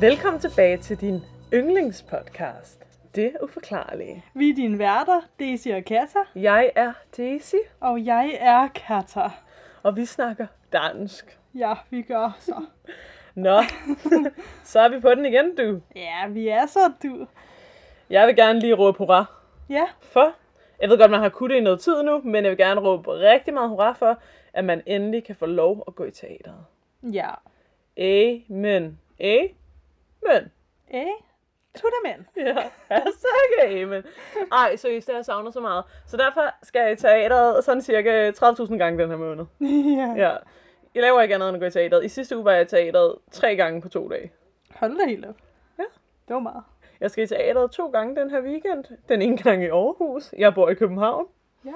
Velkommen tilbage til din yndlingspodcast. Det uforklarlige. Vi er dine værter, Daisy og Kata, Jeg er Daisy, og jeg er Kata. og vi snakker dansk. Ja, vi gør så. Nå, så er vi på den igen, du. Ja, vi er så du. Jeg vil gerne lige råbe hurra Ja, for. Jeg ved godt, man har kunnet det i noget tid nu, men jeg vil gerne råbe rigtig meget hurra for, at man endelig kan få lov at gå i teateret. ja. Amen. Amen. Eh? Tuddermænd. Ja, hashtag amen. Ej, seriøst, det har jeg savnet så meget. Så derfor skal jeg i teateret sådan cirka 30.000 gange den her måned. ja. Ja. Jeg laver ikke andet end at gå i teateret. I sidste uge var jeg i teateret tre gange på to dage. Hold da helt op. Ja. Det var meget. Jeg skal i teateret to gange den her weekend. Den ene gang i Aarhus. Jeg bor i København. Ja.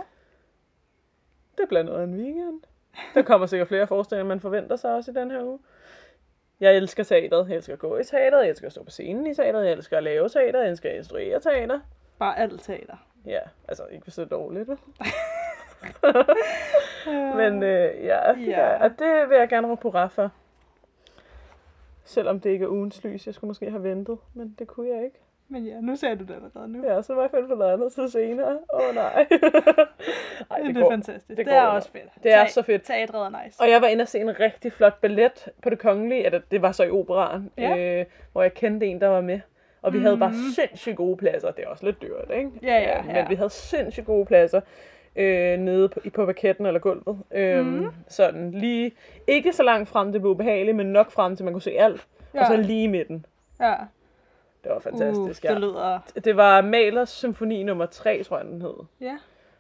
Det bliver noget af en weekend. Der kommer sikkert flere forestillinger, man forventer sig også i den her uge. Jeg elsker teateret. Jeg elsker at gå i teateret. Jeg elsker at stå på scenen i teateret. Jeg elsker at lave teater. Jeg elsker at instruere teater. Bare alt teater. Ja, altså ikke hvis det er dårligt. vel? Men øh, ja, ja. Ja. og det vil jeg gerne råbe hurra for. Selvom det ikke er ugens lys, jeg skulle måske have ventet, men det kunne jeg ikke. Men ja, nu ser du det allerede nu. Ja, så må jeg finde på noget andet til senere. Åh oh, nej. Ej, det, går. er fantastisk. det Det, det er også fedt. Det er Te- så fedt. Teatret er nice. Og jeg var inde og se en rigtig flot ballet på det kongelige, eller det var så i operaren, Ja. øh, hvor jeg kendte en, der var med. Og vi mm. havde bare Mhm. sindssygt gode pladser. Det er også lidt dyrt, ikke? Ja, ja, Øh, Men ja. vi havde sindssygt gode pladser øh, nede på, i- på parketten eller gulvet. Øhm, Mhm. Sådan lige, ikke så langt frem, det blev ubehageligt, men nok frem til, man kunne se alt. Ja. Og så lige i midten. Ja. Det var fantastisk, uh, ja. det lyder... Det var Malers symfoni nummer 3, tror jeg, den hed. Ja.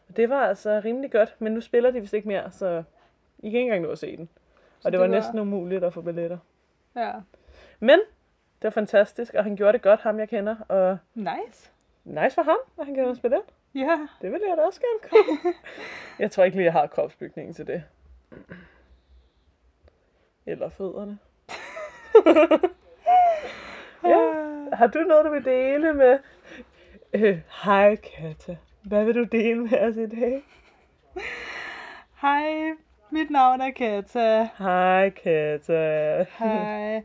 Og det var altså rimelig godt, men nu spiller de vist ikke mere, så I kan ikke engang nå at se den. Og det, det var, var- næsten umuligt at få billetter. Ja. Men det var fantastisk, og han gjorde det godt, ham jeg kender. Og Nice. nice for ham, at han kan spille det. Ja. Det vil jeg da også gerne komme. jeg tror ikke lige, jeg har kropsbygningen til det. Eller fødderne. ja. Har du noget, du vil dele med? Øh, Hej Katta. Hvad vil du dele med os i dag? Hej, mit navn er Kata. Hej Katta. Hej.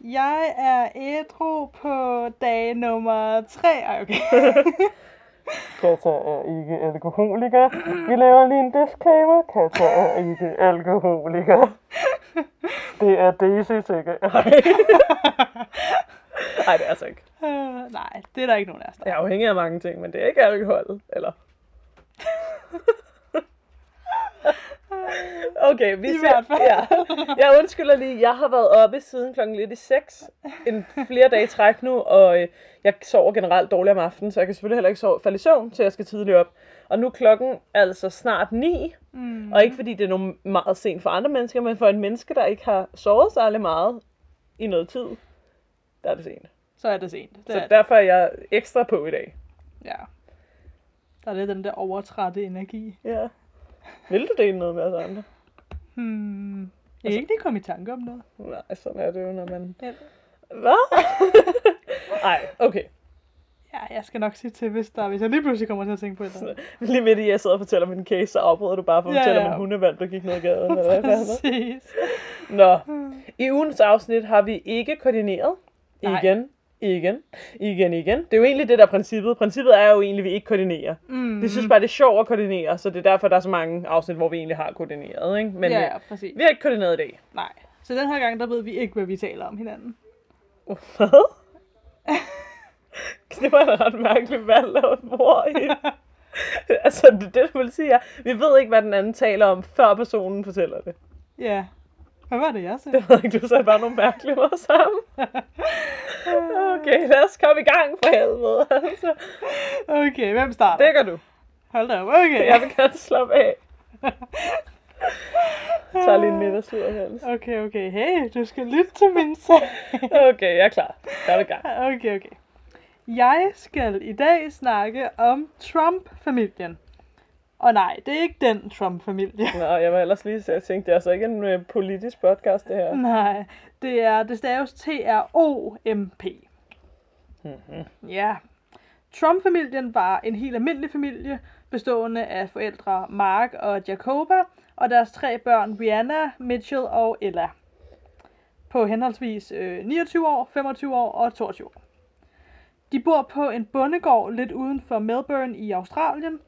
Jeg er ædru på dag nummer 3. Ej, okay. Katta er ikke alkoholiker. Vi laver lige en disclaimer. Katta er ikke alkoholiker. Det er Daisy sikkert. Nej, det er altså ikke. Uh, nej, det er der ikke nogen af os, der. Jeg er afhængig af mange ting, men det er ikke alkohol. Eller? Okay, vi I ser, hvert fald. Ja. Jeg undskylder lige, jeg har været oppe siden klokken lidt i 6. En flere dage i træk nu, og øh, jeg sover generelt dårligt om aftenen, så jeg kan selvfølgelig heller ikke sove, falde i søvn, til jeg skal tidligt op. Og nu er klokken altså snart 9, Mm. og ikke fordi det er noget meget sent for andre mennesker, men for en menneske, der ikke har sovet særlig meget i noget tid, der er det sent. Så er det sent. Det Så er, derfor er jeg ekstra på i dag. Ja. Der er lidt den der overtrætte energi. Ja. Vil du dele noget med os andre? Hmm. Jeg Altså- kan ikke lige komme i tanke om noget. Nej, sådan er det jo, når man... Ja. Hvad? Nej, okay. Ja, jeg skal nok sige til, hvis, der, hvis jeg lige pludselig kommer til at tænke på et eller andet. Lige midt i, jeg sidder og fortæller min case, så afbryder du bare for at Ja, fortælle ja. om en hundevalg, der gik ned ad gaden. Eller hvad? Præcis. Nå, i ugens afsnit har vi ikke koordineret. Nej. Igen, igen, igen, igen. Det er jo egentlig det, der er princippet. Princippet er jo egentlig, at vi ikke koordinerer. Mm. Vi synes bare, det er sjovt at koordinere, så det er derfor, der er så mange afsnit, hvor vi egentlig har koordineret. Ikke? Men ja, øh, ja, præcis. vi har ikke koordineret i dag. Nej. Så den her gang, der ved vi ikke, hvad vi taler om hinanden. Hvad? det var en ret mærkelig valg at et mor i. altså, det, det vil sige er, vi ved ikke, hvad den anden taler om, før personen fortæller det. Ja. Hvad var det, jeg sagde? Det ved ikke, du sagde bare nogle mærkelige ord sammen. Okay, lad os komme i gang for helvede. Altså, Okay, hvem starter? det gør du. Hold da op, okay. Jeg vil gerne slappe af. Jeg tager lige en middagslur Hans. Okay, okay. Hey, du skal lytte til min sag. Okay, jeg er klar. Der er i gang. Okay, okay. Jeg skal i dag snakke om Trump-familien. Og nej, det er ikke den Trump-familie. Nå, jeg var ellers lige så jeg tænkte, det er altså ikke en uh, politisk podcast, det her. Nej, det er, det staves T-R-O-M-P. Mhm. Ja. Trump-familien var en helt almindelig familie, bestående af forældre Mark og Jacoba, og deres tre børn Rihanna, Mitchell og Ella. på henholdsvis øh, 29 år, 25 år og 22 år. De bor på en bondegård lidt uden for Melbourne i Australien,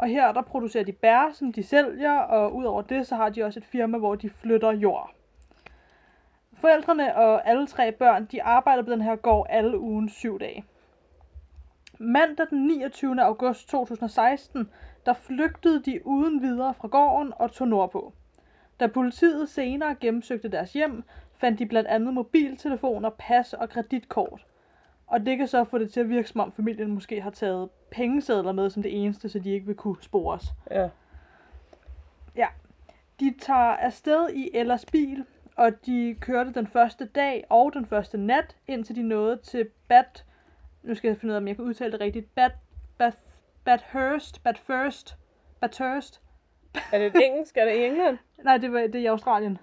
og her der producerer de bær, som de sælger, og udover det, så har de også et firma, hvor de flytter jord. Forældrene og alle tre børn, de arbejder på den her gård alle ugen syv dage. Mandag den 29. august 2016, der flygtede de uden videre fra gården og tog nordpå. Da politiet senere gennemsøgte deres hjem, fandt de blandt andet mobiltelefoner, pas og kreditkort. Og det kan så få det til at virke, som om familien måske har taget pengesedler med som det eneste, så de ikke vil kunne spores. Ja. Ja. De tager afsted i Ellas bil, og de kørte den første dag og den første nat, indtil de nåede til Bad... Nu skal jeg finde ud af, om jeg kan udtale det rigtigt. Bad... Bad... Badhurst... Badhurst... Badhurst... Er det engelsk? Er det i England? Nej, det, var, det er i Australien.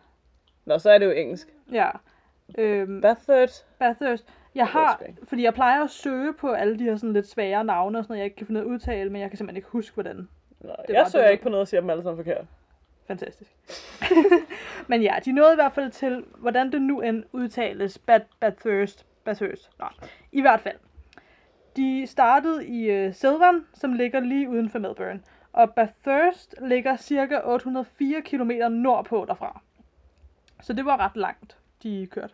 Nå, så er det jo engelsk. Ja. Øhm, Bathurst. Bathurst. Jeg har, fordi jeg plejer at søge på alle de her sådan lidt svære navne og sådan noget, jeg ikke kan finde ud af at udtale, men jeg kan simpelthen ikke huske, hvordan. Nå, Det jeg søger det. ikke på noget og siger dem alle sammen forkert. Fantastisk. men ja, de nåede i hvert fald til, hvordan det nu end udtales, Bad, Bathurst. Bathurst. Nå, i hvert fald. De startede i uh, Silvan, som ligger lige uden for Melbourne. Og Bathurst ligger cirka 804 km nordpå derfra. Så det var ret langt, de kørte.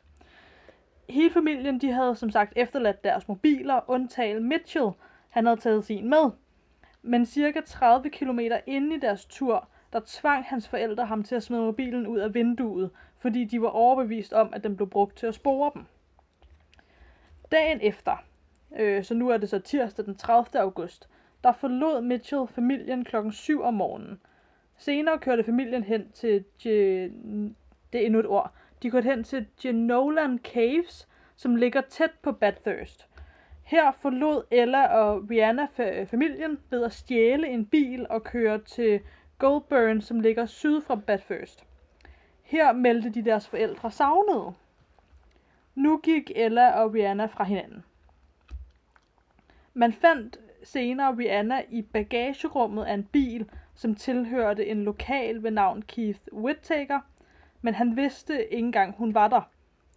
Hele familien, de havde som sagt efterladt deres mobiler, undtagen Mitchell. Han havde taget sin med. Men cirka 30 km inde i deres tur, der tvang hans forældre ham til at smide mobilen ud af vinduet, fordi de var overbevist om, at den blev brugt til at spore dem. Dagen efter, øh, så nu er det så tirsdag den 30. august, der forlod Mitchell familien klokken 7 om morgenen. Senere kørte familien hen til, Je... det er endnu et ord, de går hen til Genolan Caves, som ligger tæt på Bathurst. Her forlod Ella og Rihanna fa- familien ved at stjæle en bil og køre til Goldburn, som ligger syd for Bathurst. Her meldte de deres forældre savnede. Nu gik Ella og Rihanna fra hinanden. Man fandt senere Rihanna i bagagerummet af en bil, som tilhørte en lokal ved navn Keith Whittaker, men han vidste ikke engang, hun var der.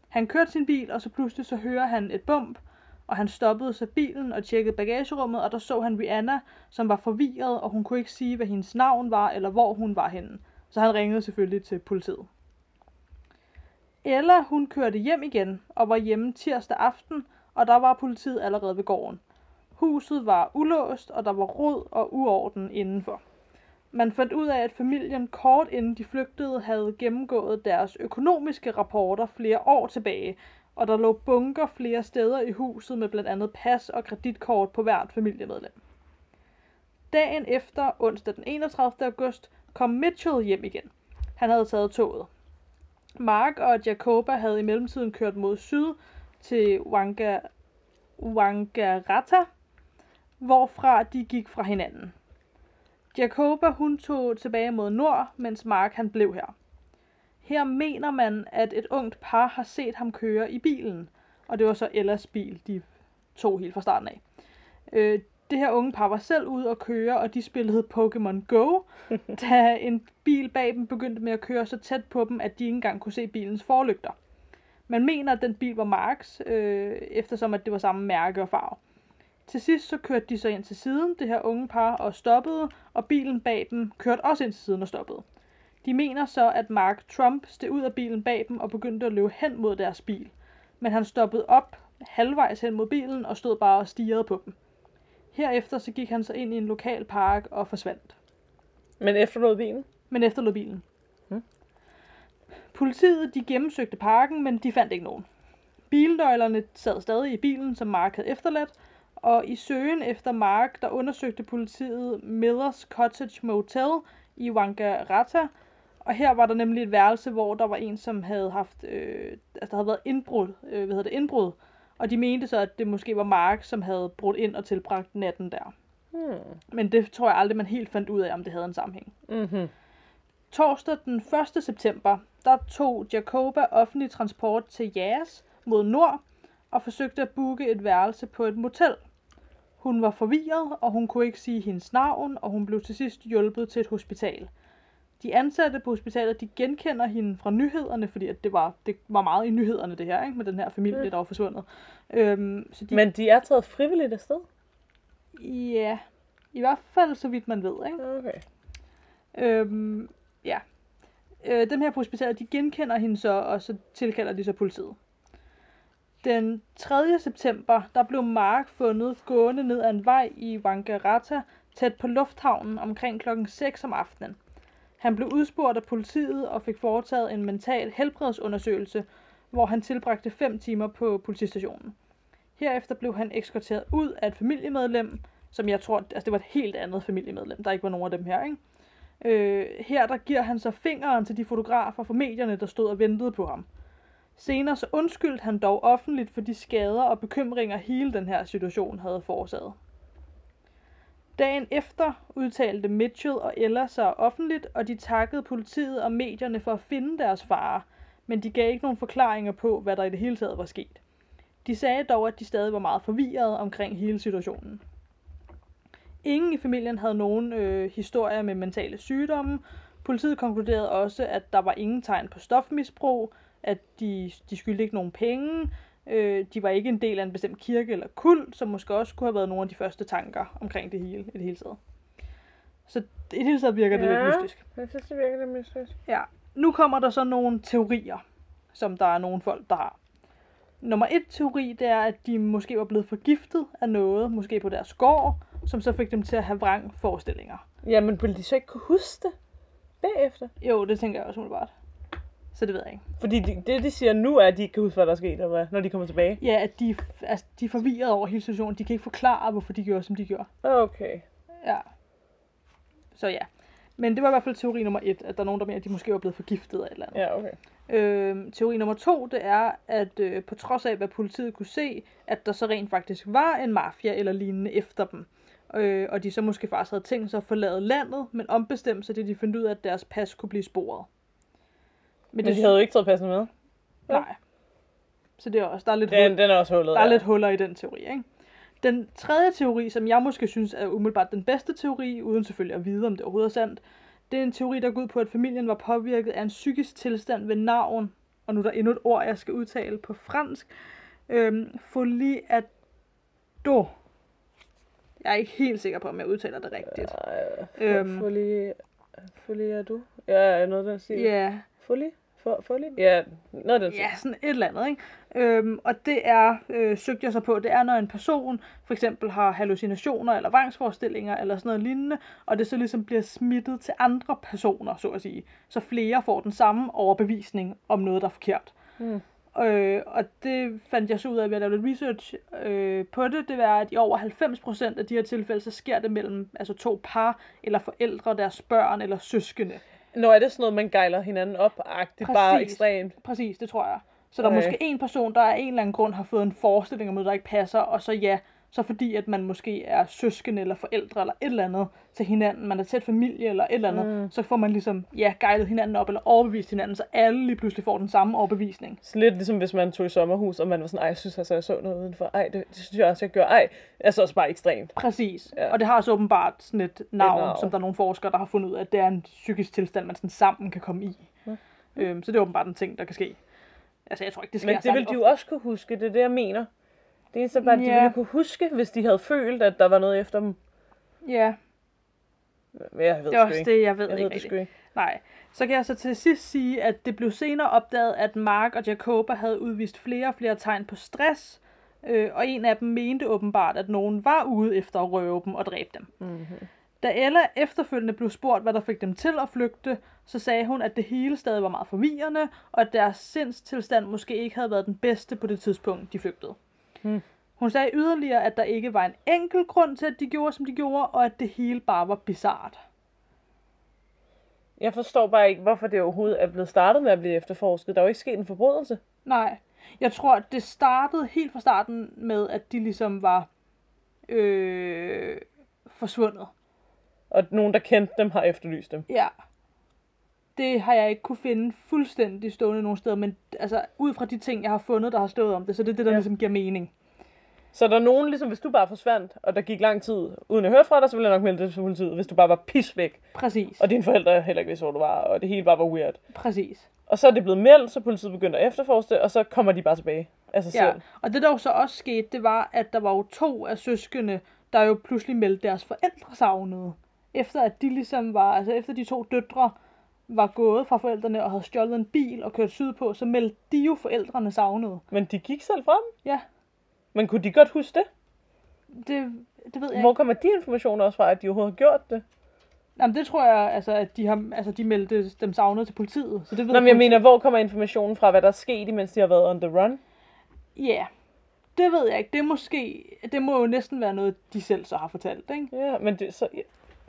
Han kørte sin bil, og så pludselig så hører han et bump, og han stoppede så bilen og tjekkede bagagerummet, og der så han Rihanna, som var forvirret, og hun kunne ikke sige, hvad hendes navn var, eller hvor hun var henne. Så han ringede selvfølgelig til politiet. Ella, hun kørte hjem igen, og var hjemme tirsdag aften, og der var politiet allerede ved gården. Huset var ulåst, og der var rod og uorden indenfor. Man fandt ud af, at familien kort inden de flygtede havde gennemgået deres økonomiske rapporter flere år tilbage, og der lå bunker flere steder i huset med blandt andet pas og kreditkort på hvert familiemedlem. Dagen efter, onsdag den 31. august, kom Mitchell hjem igen. Han havde taget toget. Mark og Jacoba havde i mellemtiden kørt mod syd til Wanga, Wangaratta, hvorfra de gik fra hinanden. Jacoba hun tog tilbage mod nord, mens Mark han blev her. Her mener man, at et ungt par har set ham køre i bilen, og det var så Ellas bil, de tog helt fra starten af. Øh, det her unge par var selv ude at køre, og de spillede Pokémon Go, da en bil bag dem begyndte med at køre så tæt på dem, at de ikke engang kunne se bilens forlygter. Man mener, at den bil var Marks, øh, eftersom at det var samme mærke og farve. Til sidst så kørte de så ind til siden, det her unge par, og stoppede, og bilen bag dem kørte også ind til siden og stoppede. De mener så, at Mark Trump steg ud af bilen bag dem og begyndte at løbe hen mod deres bil. Men han stoppede op halvvejs hen mod bilen og stod bare og stirrede på dem. Herefter så gik han så ind i en lokal park og forsvandt. Men efterlod bilen? Men efterlod bilen. Hmm. Politiet de gennemsøgte parken, men de fandt ikke nogen. Bilnøglerne sad stadig i bilen, som Mark havde efterladt, og i søgen efter Mark, der undersøgte politiet Millers Cottage Motel i Wangaratta, og her var der nemlig et værelse, hvor der var en, som havde haft, øh, altså der havde været indbrud, øh, hvad hedder det, indbrud, og de mente så, at det måske var Mark, som havde brudt ind og tilbragt natten der. Hmm. Men det tror jeg aldrig, man helt fandt ud af, om det havde en sammenhæng. Mm-hmm. Torsdag den 1. september, der tog Jacoba offentlig transport til Jas mod nord og forsøgte at booke et værelse på et motel. Hun var forvirret, og hun kunne ikke sige hendes navn, og hun blev til sidst hjulpet til et hospital. De ansatte på hospitalet, de genkender hende fra nyhederne, fordi at det, var, det var meget i nyhederne det her, ikke? med den her familie, Mm. der var forsvundet. Øhm, så de, Men de er taget frivilligt afsted? ja, i hvert fald så vidt man ved. Ikke? Okay. Øhm, ja. Øh, dem her på hospitalet, de genkender hende så, og så tilkalder de så politiet. Den 3. september, der blev Mark fundet gående ned ad en vej i Wangaratta, tæt på lufthavnen omkring klokken 6 om aftenen. Han blev udspurgt af politiet og fik foretaget en mental helbredsundersøgelse, hvor han tilbragte 5 timer på politistationen. Herefter blev han eskorteret ud af et familiemedlem, som jeg tror, altså det var et helt andet familiemedlem, der ikke var nogen af dem her, ikke? Øh, her der giver han så fingeren til de fotografer fra medierne, der stod og ventede på ham. Senere så undskyldte han dog offentligt for de skader og bekymringer hele den her situation havde forårsaget. Dagen efter udtalte Mitchell og Ella sig offentligt, og de takkede politiet og medierne for at finde deres far, men de gav ikke nogen forklaringer på, hvad der i det hele taget var sket. De sagde dog, at de stadig var meget forvirrede omkring hele situationen. Ingen i familien havde nogen øh, historier med mentale sygdomme. Politiet konkluderede også, at der var ingen tegn på stofmisbrug, at de, de skyldte ikke nogen penge, øh, de var ikke en del af en bestemt kirke eller kult, som måske også kunne have været nogle af de første tanker omkring det hele i det hele taget. Så i det hele taget virker det Ja. lidt mystisk. Jeg synes, det virker lidt mystisk. Ja, nu kommer der så nogle teorier, som der er nogle folk, der har. Nummer et teori, det er, at de måske var blevet forgiftet af noget, måske på deres gård, som så fik dem til at have vrang forestillinger. Jamen, ville de så ikke kunne huske det bagefter? Jo, det tænker jeg også umiddelbart. Så det ved jeg ikke. Fordi de, det, de siger nu, er, at de ikke kan huske, hvad der er sket, eller hvad, når de kommer tilbage. Ja, at de, altså, de er forvirret over hele situationen. De kan ikke forklare, hvorfor de gjorde, som de gjorde. Okay. Ja. Så ja. Men det var i hvert fald teori nummer et, at der er nogen, der mener, at de måske var blevet forgiftet af et eller andet. Ja, okay. Øh, teori nummer to, det er, at øh, på trods af, hvad politiet kunne se, at der så rent faktisk var en mafia eller lignende efter dem. Øh, og de så måske faktisk havde tænkt sig at forlade landet, men ombestemt sig, det de fandt ud af, at deres pas kunne blive sporet. Men de havde jo ikke taget passende med. Nej. Så det er også, der er lidt, Den, hul, den er også hullet. der er ja. lidt huller i den teori, ikke? Den tredje teori, som jeg måske synes er umiddelbart den bedste teori, uden selvfølgelig at vide, om det overhovedet er sandt, det er en teori, der går ud på, at familien var påvirket af en psykisk tilstand ved navn, og nu er der endnu et ord, jeg skal udtale på fransk, øhm, folie at do. Jeg er ikke helt sikker på, om jeg udtaler det rigtigt. Øhm. Øhm. Folie... Folie er du? Ja, noget der siger. Ja, Folie? For, folie? Ja, noget der ja, sådan et eller andet, ikke? Øhm, og det er, øh, søgte jeg så på, det er, når en person for eksempel har hallucinationer eller vangsforestillinger eller sådan noget lignende, og det så ligesom bliver smittet til andre personer, så at sige. Så flere får den samme overbevisning om noget, der er forkert. Mm. Øh, og det fandt jeg så ud af ved at lave lidt research øh, på det. Det var, at i over 90% af de her tilfælde, så sker det mellem altså to par, eller forældre, deres børn eller søskende. Når er det sådan noget, man gejler hinanden op-agtigt, bare Præcis. ekstremt. Præcis, det tror jeg. Så der er Okay. måske en person, der af en eller anden grund har fået en forestilling om noget, der ikke passer, og så ja, så fordi at man måske er søskende eller forældre eller et eller andet til hinanden, man er tæt familie eller et eller andet, mm. så får man ligesom, ja, gejlet hinanden op eller overbevist hinanden, så alle lige pludselig får den samme overbevisning. Så lidt ligesom hvis man tog i sommerhus, og man var sådan, ej, jeg synes altså, jeg så noget udenfor. Ej, det, det synes jeg også, jeg gør. Ej, altså også bare ekstremt. Præcis. Ja. Og det har så åbenbart sådan et navn, navn. som der er nogle forskere, der har fundet ud af, at det er en psykisk tilstand, man sådan sammen kan komme i. Ja. Øhm, så det er åbenbart en ting, der kan ske. Altså, jeg tror ikke, det sker Men det ville de jo ofte. også kunne huske, det er det, jeg mener. Det er bare, at de Ja. ville kunne huske, hvis de havde følt, at der var noget efter dem. Ja, jeg ved det er sgu også ikke. det, jeg ved jeg ikke ved det rigtig. sgu ikke. Nej. Så kan jeg så til sidst sige, at det blev senere opdaget, at Mark og Jacoba havde udvist flere og flere tegn på stress, øh, og en af dem mente åbenbart, at nogen var ude efter at røve dem og dræbe dem. Mm-hmm. Da Ella efterfølgende blev spurgt, hvad der fik dem til at flygte, så sagde hun, at det hele stadig var meget forvirrende, og at deres sindstilstand måske ikke havde været den bedste på det tidspunkt, de flygtede. Hmm. Hun sagde yderligere, at der ikke var en enkelt grund til, at de gjorde, som de gjorde, og at det hele bare var bizart. Jeg forstår bare ikke, hvorfor det overhovedet er blevet startet med at blive efterforsket. Der er jo ikke sket en forbrydelse. Nej, jeg tror, at det startede helt fra starten med, at de ligesom var øh, forsvundet. Og nogen, der kendte dem, har efterlyst dem. Ja. Det har jeg ikke kunne finde fuldstændig stående nogen steder, men altså, ud fra de ting, jeg har fundet, der har stået om det, så det er det, der Ja. ligesom giver mening. Så der er nogen, ligesom hvis du bare forsvandt, og der gik lang tid, uden at høre fra dig, så ville jeg nok melde det til politiet, hvis du bare var pis væk, Præcis. og dine forældre heller ikke vidste, hvor du var, og det hele bare var weird. Præcis. Og så er det blevet meldt, så politiet begynder at efterforske det, og så kommer de bare tilbage af sig Ja, selv. og det der jo så også skete, det var, at der var jo to af søskende, der jo pludselig meldte deres forældre savnede. Efter at de ligesom var, altså efter de to døtre var gået fra forældrene og havde stjålet en bil og kørt sydpå, så meldte de jo forældrene savnede. Men de gik selv fra dem. Ja, Men kunne de godt huske det? det, det ved jeg Hvor ikke. kommer de informationer også fra, at de overhovedet har gjort det? Jamen, det tror jeg, altså, at de, har, altså, de meldte dem savnet til politiet. Så det ved Nå, men jeg mener, hvor kommer informationen fra, hvad der er sket, imens de har været on the run? Ja, det ved jeg ikke. Det er måske, det må jo næsten være noget, de selv så har fortalt, ikke? Ja, men det, så,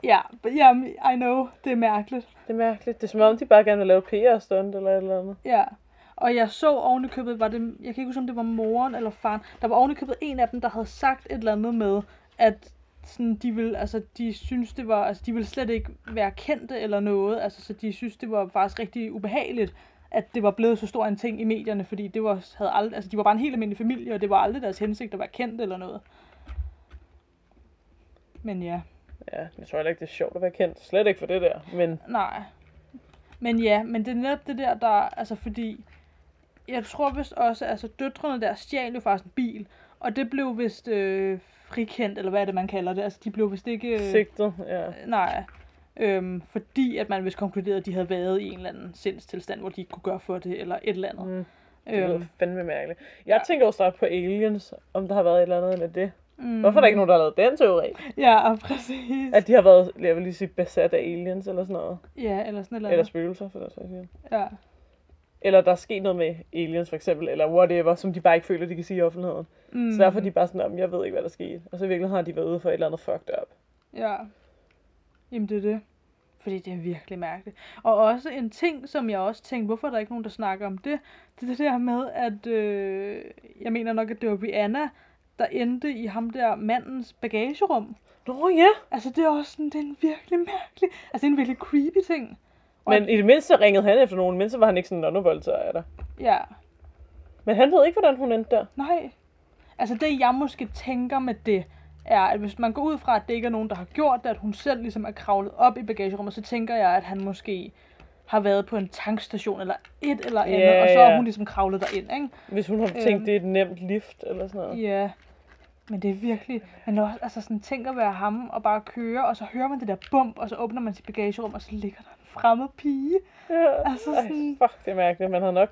ja, Ja, ja, I know, det er mærkeligt. det er mærkeligt. Det er som om, de bare gerne vil lave PR-stunt eller et eller andet. Ja, og jeg så ovenikøbet, var det, jeg kan ikke huske, om det var moren eller faren, der var ovenikøbet en af dem, der havde sagt et eller andet med, at sådan, de ville, altså, de synes det var, altså, de ville slet ikke være kendte eller noget, altså, så de synes, det var faktisk rigtig ubehageligt, at det var blevet så stor en ting i medierne, fordi det var, havde aldrig, altså, de var bare en helt almindelig familie, og det var aldrig deres hensigt at være kendt eller noget. Men ja. Ja, jeg tror heller ikke, det er sjovt at være kendt. Slet ikke for det der. Men Nej. Men ja, men det er netop det der, der, altså fordi, jeg tror vist også, altså døtrene der stjal jo faktisk en bil, og det blev vist øh, frikendt, eller hvad er det, man kalder det, altså de blev vist ikke, øh, sigtet, ja. nej, øhm, fordi at man vist konkluderede, at de havde været i en eller anden sindstilstand, hvor de ikke kunne gøre for det, eller et eller andet. Mm, det lyder øhm, fandme mærkeligt. Jeg ja. tænker snart på aliens, om der har været et eller andet med det. Mm, Hvorfor er der ikke nogen, der har lavet den teori? Ja, præcis. At de har været, jeg vil lige sige, besat af aliens eller sådan noget. ja, eller sådan et eller spøgelser, for det så Ja. Eller der er sket noget med aliens for eksempel, eller whatever, som de bare ikke føler, de kan sige i offentligheden. Mm, Så derfor er de bare sådan, om jeg ved ikke, hvad der skete. Og så i virkeligheden har de været ude for et eller andet fucked up. Ja. Jamen det er det. Fordi det er virkelig mærkeligt. Og også en ting, som jeg også tænkte, hvorfor er der ikke nogen, der snakker om det? Det er det der med, at øh, jeg mener nok, at det var Rihanna, der endte i ham der mandens bagagerum. Nå ja. Altså det er også sådan, det er en virkelig mærkelig, altså det er en virkelig creepy ting. Og- Men i det mindste ringede han efter nogen, men så var han ikke sådan, nå nu voldtager jeg dig. Ja, Men han ved ikke, hvordan hun endte der. nej. Altså det jeg måske tænker med det, er, at hvis man går ud fra, at det ikke er nogen, der har gjort det, at hun selv ligesom er kravlet op i bagagerummet, så tænker jeg, at han måske har været på en tankstation eller et eller andet, Ja, og så har ja. hun ligesom kravlet derind, ikke? Hvis hun har tænkt, Øhm. det er et nemt lift eller sådan noget. Ja. Men det er virkelig, man også, altså sådan, tænk at være ham og bare køre, og så hører man det der bump, og så åbner man sit bagagerum, og så ligger der en fremmed pige. Ja. Altså Ej, sådan- fuck, det er mærkeligt. Man har nok...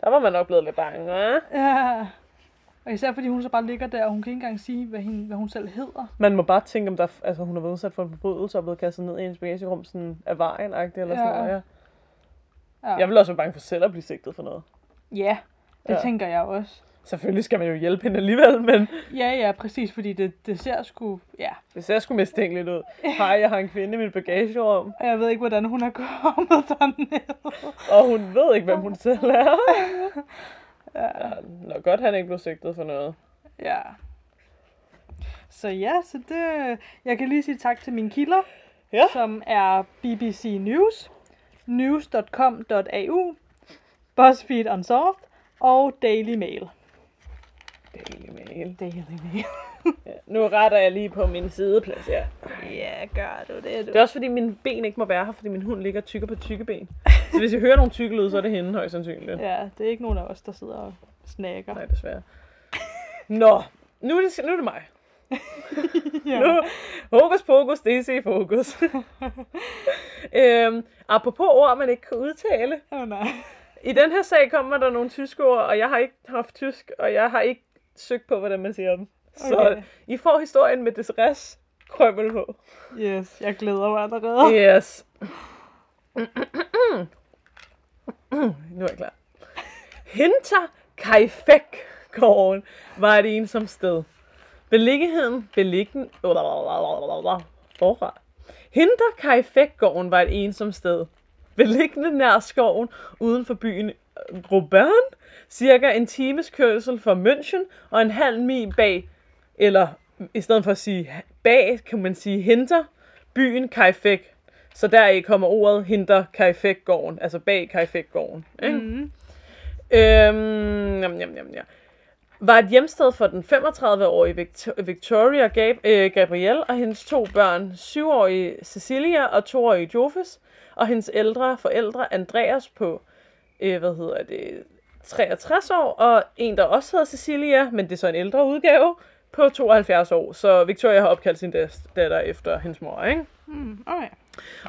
Der var man nok blevet lidt bange, hva'? Ja. Og især fordi hun så bare ligger der, og hun kan ikke engang sige, hvad, hende, hvad hun selv hedder. Man må bare tænke, om der, altså, hun har været udsat for en forbrydelse og blevet kastet ned i hendes bagagerum sådan af vejen eller sådan Ja. noget. Ja. Ja, Jeg vil også være bange for selv at blive sigtet for noget. ja det Ja. tænker jeg også. Selvfølgelig skal man jo hjælpe hende alligevel, men Ja, ja, præcis, fordi det, det ser sgu, ja. det ser sgu mistænkeligt ud. Hej, jeg har en kvinde i mit bagagerum, Og jeg ved ikke, hvordan hun er kommet derned. og hun ved ikke, hvem hun selv er. Ja. Ja, nå godt, han ikke blev sigtet for noget. ja. Så ja, så det, jeg kan lige sige tak til mine kilder, Ja. som er BBC News, news.com.au, BuzzFeed Unsolved og Daily Mail. Daily Mail. Daily Mail. Ja, nu retter jeg lige på min sideplads her. ja, gør du det, du. Det er også fordi, mine ben ikke må være her, fordi min hund ligger tykker på tykke ben. Så hvis jeg hører nogle tykke lyde, så er det hende højst sandsynligt. Ja, det er ikke nogen af os, der sidder og snakker. Nej, desværre. Nå, nu er det, nu er det mig. Ja. Nu, hokus pokus, DC fokus. øhm, apropos ord, man ikke kan udtale. Åh oh, nej. I den her sag kommer der nogle tyske ord, og jeg har ikke haft tysk, og jeg har ikke søgt på, hvordan man siger dem. Så Okay. I får historien med desres krømmel på. Yes, jeg glæder mig allerede. Yes. nu er jeg klar. Hinter Kaifek gården var et ensomt sted. Beliggenheden, beliggen... Forfra. Hinter Kaifek gården var et ensomt sted. Beliggende nær skoven uden for byen Grobern, cirka en times kørsel fra München og en halv mil bag, eller i stedet for at sige bag, kan man sige Hinter, byen Kaifek. Så der kommer ordet Hinter Kaifek-gården, altså bag Kaifek-gården. Ikke? Mm. Øhm, jam, jam, jam, ja. var et hjemsted for den 35-årige Victor- Victoria Gab- øh, Gabrielle og hendes to børn, 7-årige Cecilia og 2-årige Jofes, og hendes ældre forældre Andreas på, øh, hvad hedder det, 63 år, og en, der også hedder Cecilia, men det er så en ældre udgave, på 72 år. Så Victoria har opkaldt sin datter efter hendes mor, ikke? Mm, okay.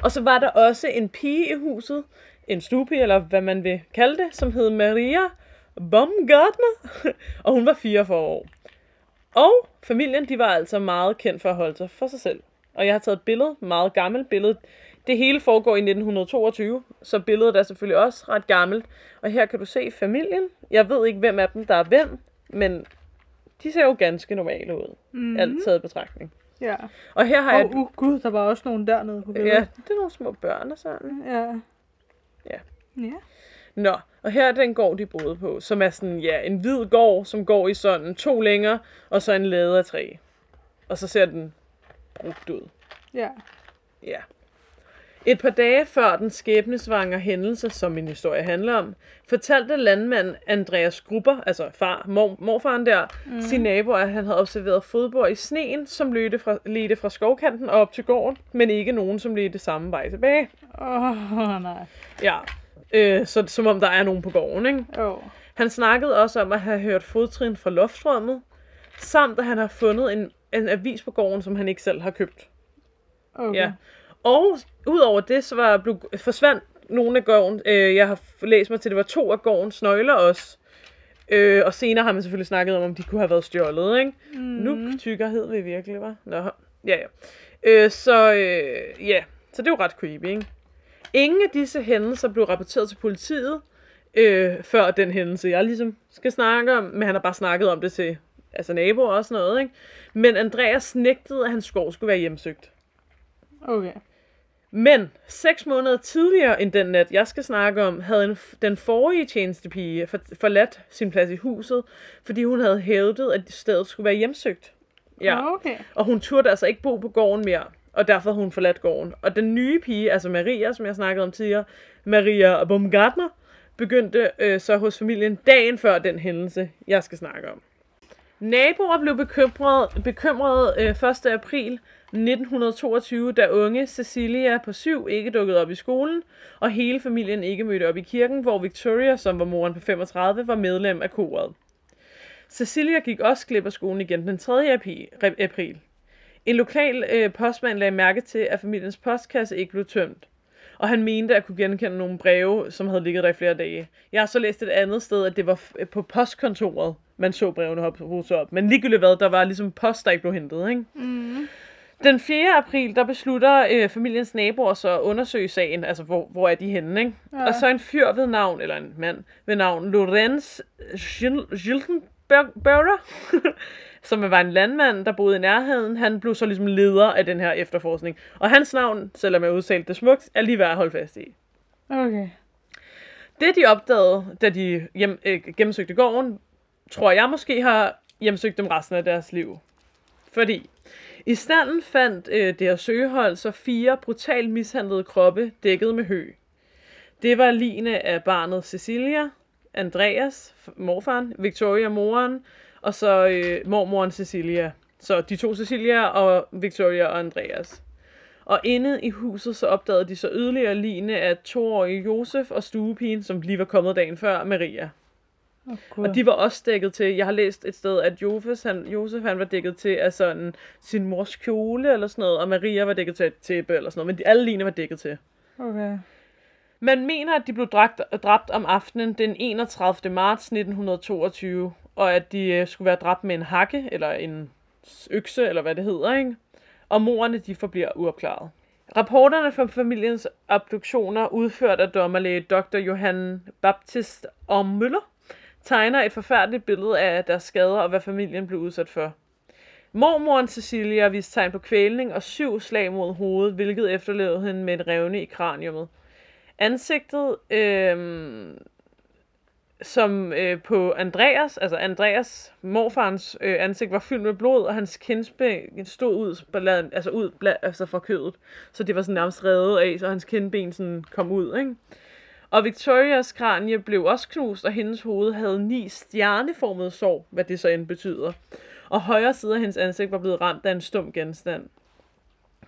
Og så var der også en pige i huset, en stuepige, eller hvad man vil kalde det, som hed Maria Baumgartner, og hun var 44 år. Og familien, de var altså meget kendt for at holde sig for sig selv. Og jeg har taget et billede, meget gammelt billede. Det hele foregår i 1922, så billedet er selvfølgelig også ret gammelt. Og her kan du se familien. Jeg ved ikke, hvem af dem, der er hvem, men de ser jo ganske normale ud. Mm. Alt taget i betragtning. Ja. Og her har jeg... Åh, uh, gud, der var også nogen dernede på billedet. Ja, det er nogle små børn og sådan. Ja. Ja. Ja. Nå, og her er den gård, de boede på, som er sådan, ja, en hvid gård, som går i sådan to længer, og så en lade af træ. Og så ser den brugt ud. Ja. Ja. Et par dage før den skæbnesvanger hændelse, som min historie handler om, fortalte landmand Andreas Grupper, altså far, mor, morfaren der, mm. sin nabo, at han havde observeret fodbor i sneen, som ledte fra, ledte fra skovkanten og op til gården, men ikke nogen, som ledte samme vej tilbage. Åh, oh, nej. Ja, øh, så som om der er nogen på gården, ikke? Jo. Han snakkede også om at have hørt fodtrin fra loftrummet, samt at han har fundet en, en avis på gården, som han ikke selv har købt. Okay. Ja. Og udover det, så var, blev, forsvandt nogle af gården. Øh, jeg har læst mig til, at det var to af gårdens nøgler også. Øh, og senere har man selvfølgelig snakket om, om de kunne have været stjålet, ikke? Mm. Nu tykker hed vi virkelig, var. Nå, ja, ja. Øh, så øh, ja, så det er jo ret creepy, ikke? Ingen af disse hændelser blev rapporteret til politiet, øh, før den hændelse, jeg ligesom skal snakke om, men han har bare snakket om det til altså naboer og sådan noget, ikke? Men Andreas nægtede, at hans skov skulle være hjemsøgt. Okay. Men seks måneder tidligere end den nat, jeg skal snakke om, havde en, den forrige tjenestepige for, forladt sin plads i huset, fordi hun havde hævdet, at stedet skulle være hjemsøgt. Ja. Okay. Og hun turde altså ikke bo på gården mere, og derfor havde hun forladt gården. Og den nye pige, altså Maria, som jeg snakkede om tidligere, Maria Baumgartner, begyndte øh, så hos familien dagen før den hændelse, jeg skal snakke om. Naboer blev bekymret, bekymret øh, 1. april 1922, da unge Cecilia på syv ikke dukkede op i skolen, og hele familien ikke mødte op i kirken, hvor Victoria, som var moren på 35, var medlem af koret. Cecilia gik også glip af skolen igen den 3. april. En lokal øh, postmand lagde mærke til, at familiens postkasse ikke blev tømt, og han mente at kunne genkende nogle breve, som havde ligget der i flere dage. Jeg har så læst et andet sted, at det var f- på postkontoret, man så brevene hoppe op. Men ligegyldigt hvad, der var ligesom post, der ikke blev hentet, ikke? Mm. Den 4. april, der beslutter øh, familiens naboer så at undersøge sagen, altså hvor, hvor er de henne, ikke? Ja. Og så en fyr ved navn, eller en mand ved navn, Lorenz Gildenberger, som var en landmand, der boede i nærheden, han blev så ligesom leder af den her efterforskning. Og hans navn, selvom jeg udtalte det smukt, er lige værd at holde fast i. Okay. Det de opdagede, da de hjem, øh, gennemsøgte gården, tror jeg måske har hjemsøgt dem resten af deres liv. Fordi i standen fandt øh, det her søgehold så fire brutalt mishandlede kroppe dækket med hø. Det var ligne af barnet Cecilia, Andreas, morfaren, Victoria, moren, og så øh, mormoren Cecilia. Så de to Cecilia og Victoria og Andreas. Og inde i huset så opdagede de så yderligere ligne af toårige Josef og stuepigen, som lige var kommet dagen før, Maria. Oh, Og de var også dækket til, jeg har læst et sted, at Josef han, Josef, han var dækket til af sådan sin mors kjole eller sådan noget, og Maria var dækket til et tæppe eller sådan noget, men de, alle lignende var dækket til. Okay. Man mener, at de blev dræbt, dræbt om aftenen den 31. marts 1922, og at de øh, skulle være dræbt med en hakke eller en økse, eller hvad det hedder, ikke? Og morerne, de forbliver uopklaret. Rapporterne fra familiens obduktioner, udført af dommerlæge Dr. Johan Baptist Møller, tegner et forfærdeligt billede af deres skader og hvad familien blev udsat for. Mormoren Cecilia viste tegn på kvælning og syv slag mod hovedet, hvilket efterlevede hende med et revne i kraniummet. Ansigtet, øh, som øh, på Andreas, altså Andreas morfarens øh, ansigt var fyldt med blod, og hans kindben stod ud, bla- altså ud bla- altså fra kødet. Så det var sådan nærmest revet af, så hans kindben sådan kom ud, ikke? Og Victorias kranie blev også knust, og hendes hoved havde ni stjerneformede sår, hvad det så end betyder. Og højre side af hendes ansigt var blevet ramt af en stum genstand.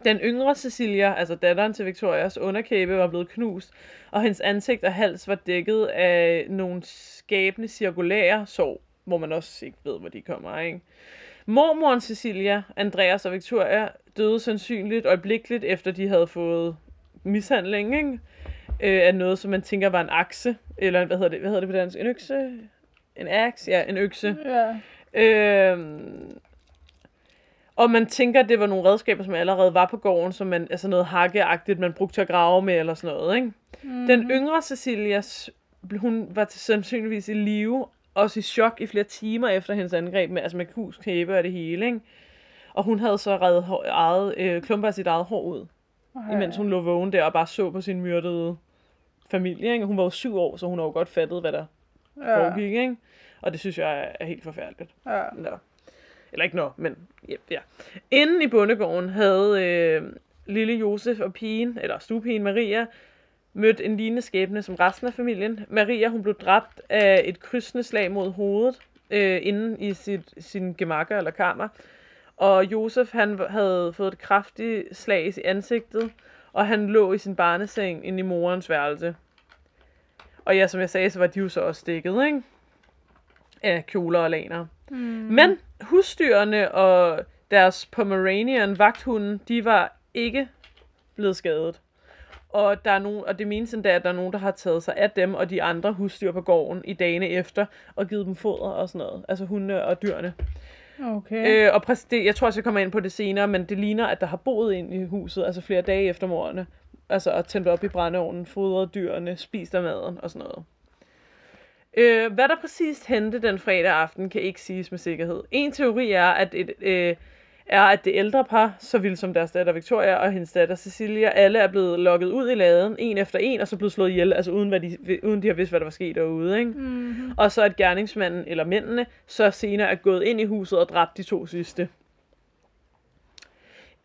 Den yngre Cecilia, altså datteren til Victorias underkæbe, var blevet knust, og hendes ansigt og hals var dækket af nogle skabende cirkulære sår, hvor man også ikke ved, hvor de kommer af. Ikke? Mormoren Cecilia, Andreas og Victoria døde sandsynligt øjeblikkeligt, efter de havde fået mishandling ikke? Øh, af noget, som man tænker var en akse, eller hvad hedder det, hvad hedder det på dansk? En økse? En aks? Ja, en økse. Ja. Øhm, og man tænker, at det var nogle redskaber, som allerede var på gården, som man, altså noget hakkeagtigt, man brugte til at grave med, eller sådan noget, ikke? Mm. Den yngre Cecilia, hun var til sandsynligvis i live, også i chok i flere timer efter hendes angreb, med, altså med kus, kæbe og det hele, ikke? Og hun havde så reddet hår, eget, øh, klumper af sit eget hår ud, Okay. imens hun lå vågen der og bare så på sin myrdede familie, ikke? Hun var jo syv år, så hun har jo godt fattet, hvad der ja. foregik, ikke? Og det synes jeg er- helt forfærdeligt. Ja. Nå. Eller ikke nå, men ja. ja. Inden i bondegården havde øh, lille Josef og pigen, eller stuepigen Maria, mødt en lignende skæbne som resten af familien. Maria, hun blev dræbt af et krydsende slag mod hovedet, øh, inden i sit, sin gemakker eller kammer. Og Josef, han havde fået et kraftigt slag i ansigtet, og han lå i sin barneseng inde i morens værelse. Og ja, som jeg sagde, så var de jo så også stikket, ikke? Af kjoler og laner. Mm. Men husdyrene og deres Pomeranian vagthunden, de var ikke blevet skadet. Og, der er nogen, og det menes endda, at der er nogen, der har taget sig af dem og de andre husdyr på gården i dagene efter, og givet dem foder og sådan noget. Altså hunde og dyrene. Okay. Øh, og præcis det, jeg tror også, jeg kommer ind på det senere, men det ligner, at der har boet ind i huset, altså flere dage efter morderne. Altså og tændt op i brændeovnen, fodret dyrene, spist af maden og sådan noget. Øh, hvad der præcis hente den fredag aften, kan ikke siges med sikkerhed. En teori er, at et, øh, er, at det ældre par, så vildt som deres datter Victoria og hendes datter Cecilia, alle er blevet lukket ud i laden, en efter en, og så blevet slået ihjel, altså uden, hvad de, uden de har vidst, hvad der var sket derude. Ikke? Mm-hmm. Og så at gerningsmanden, eller mændene, så senere er gået ind i huset og dræbt de to sidste.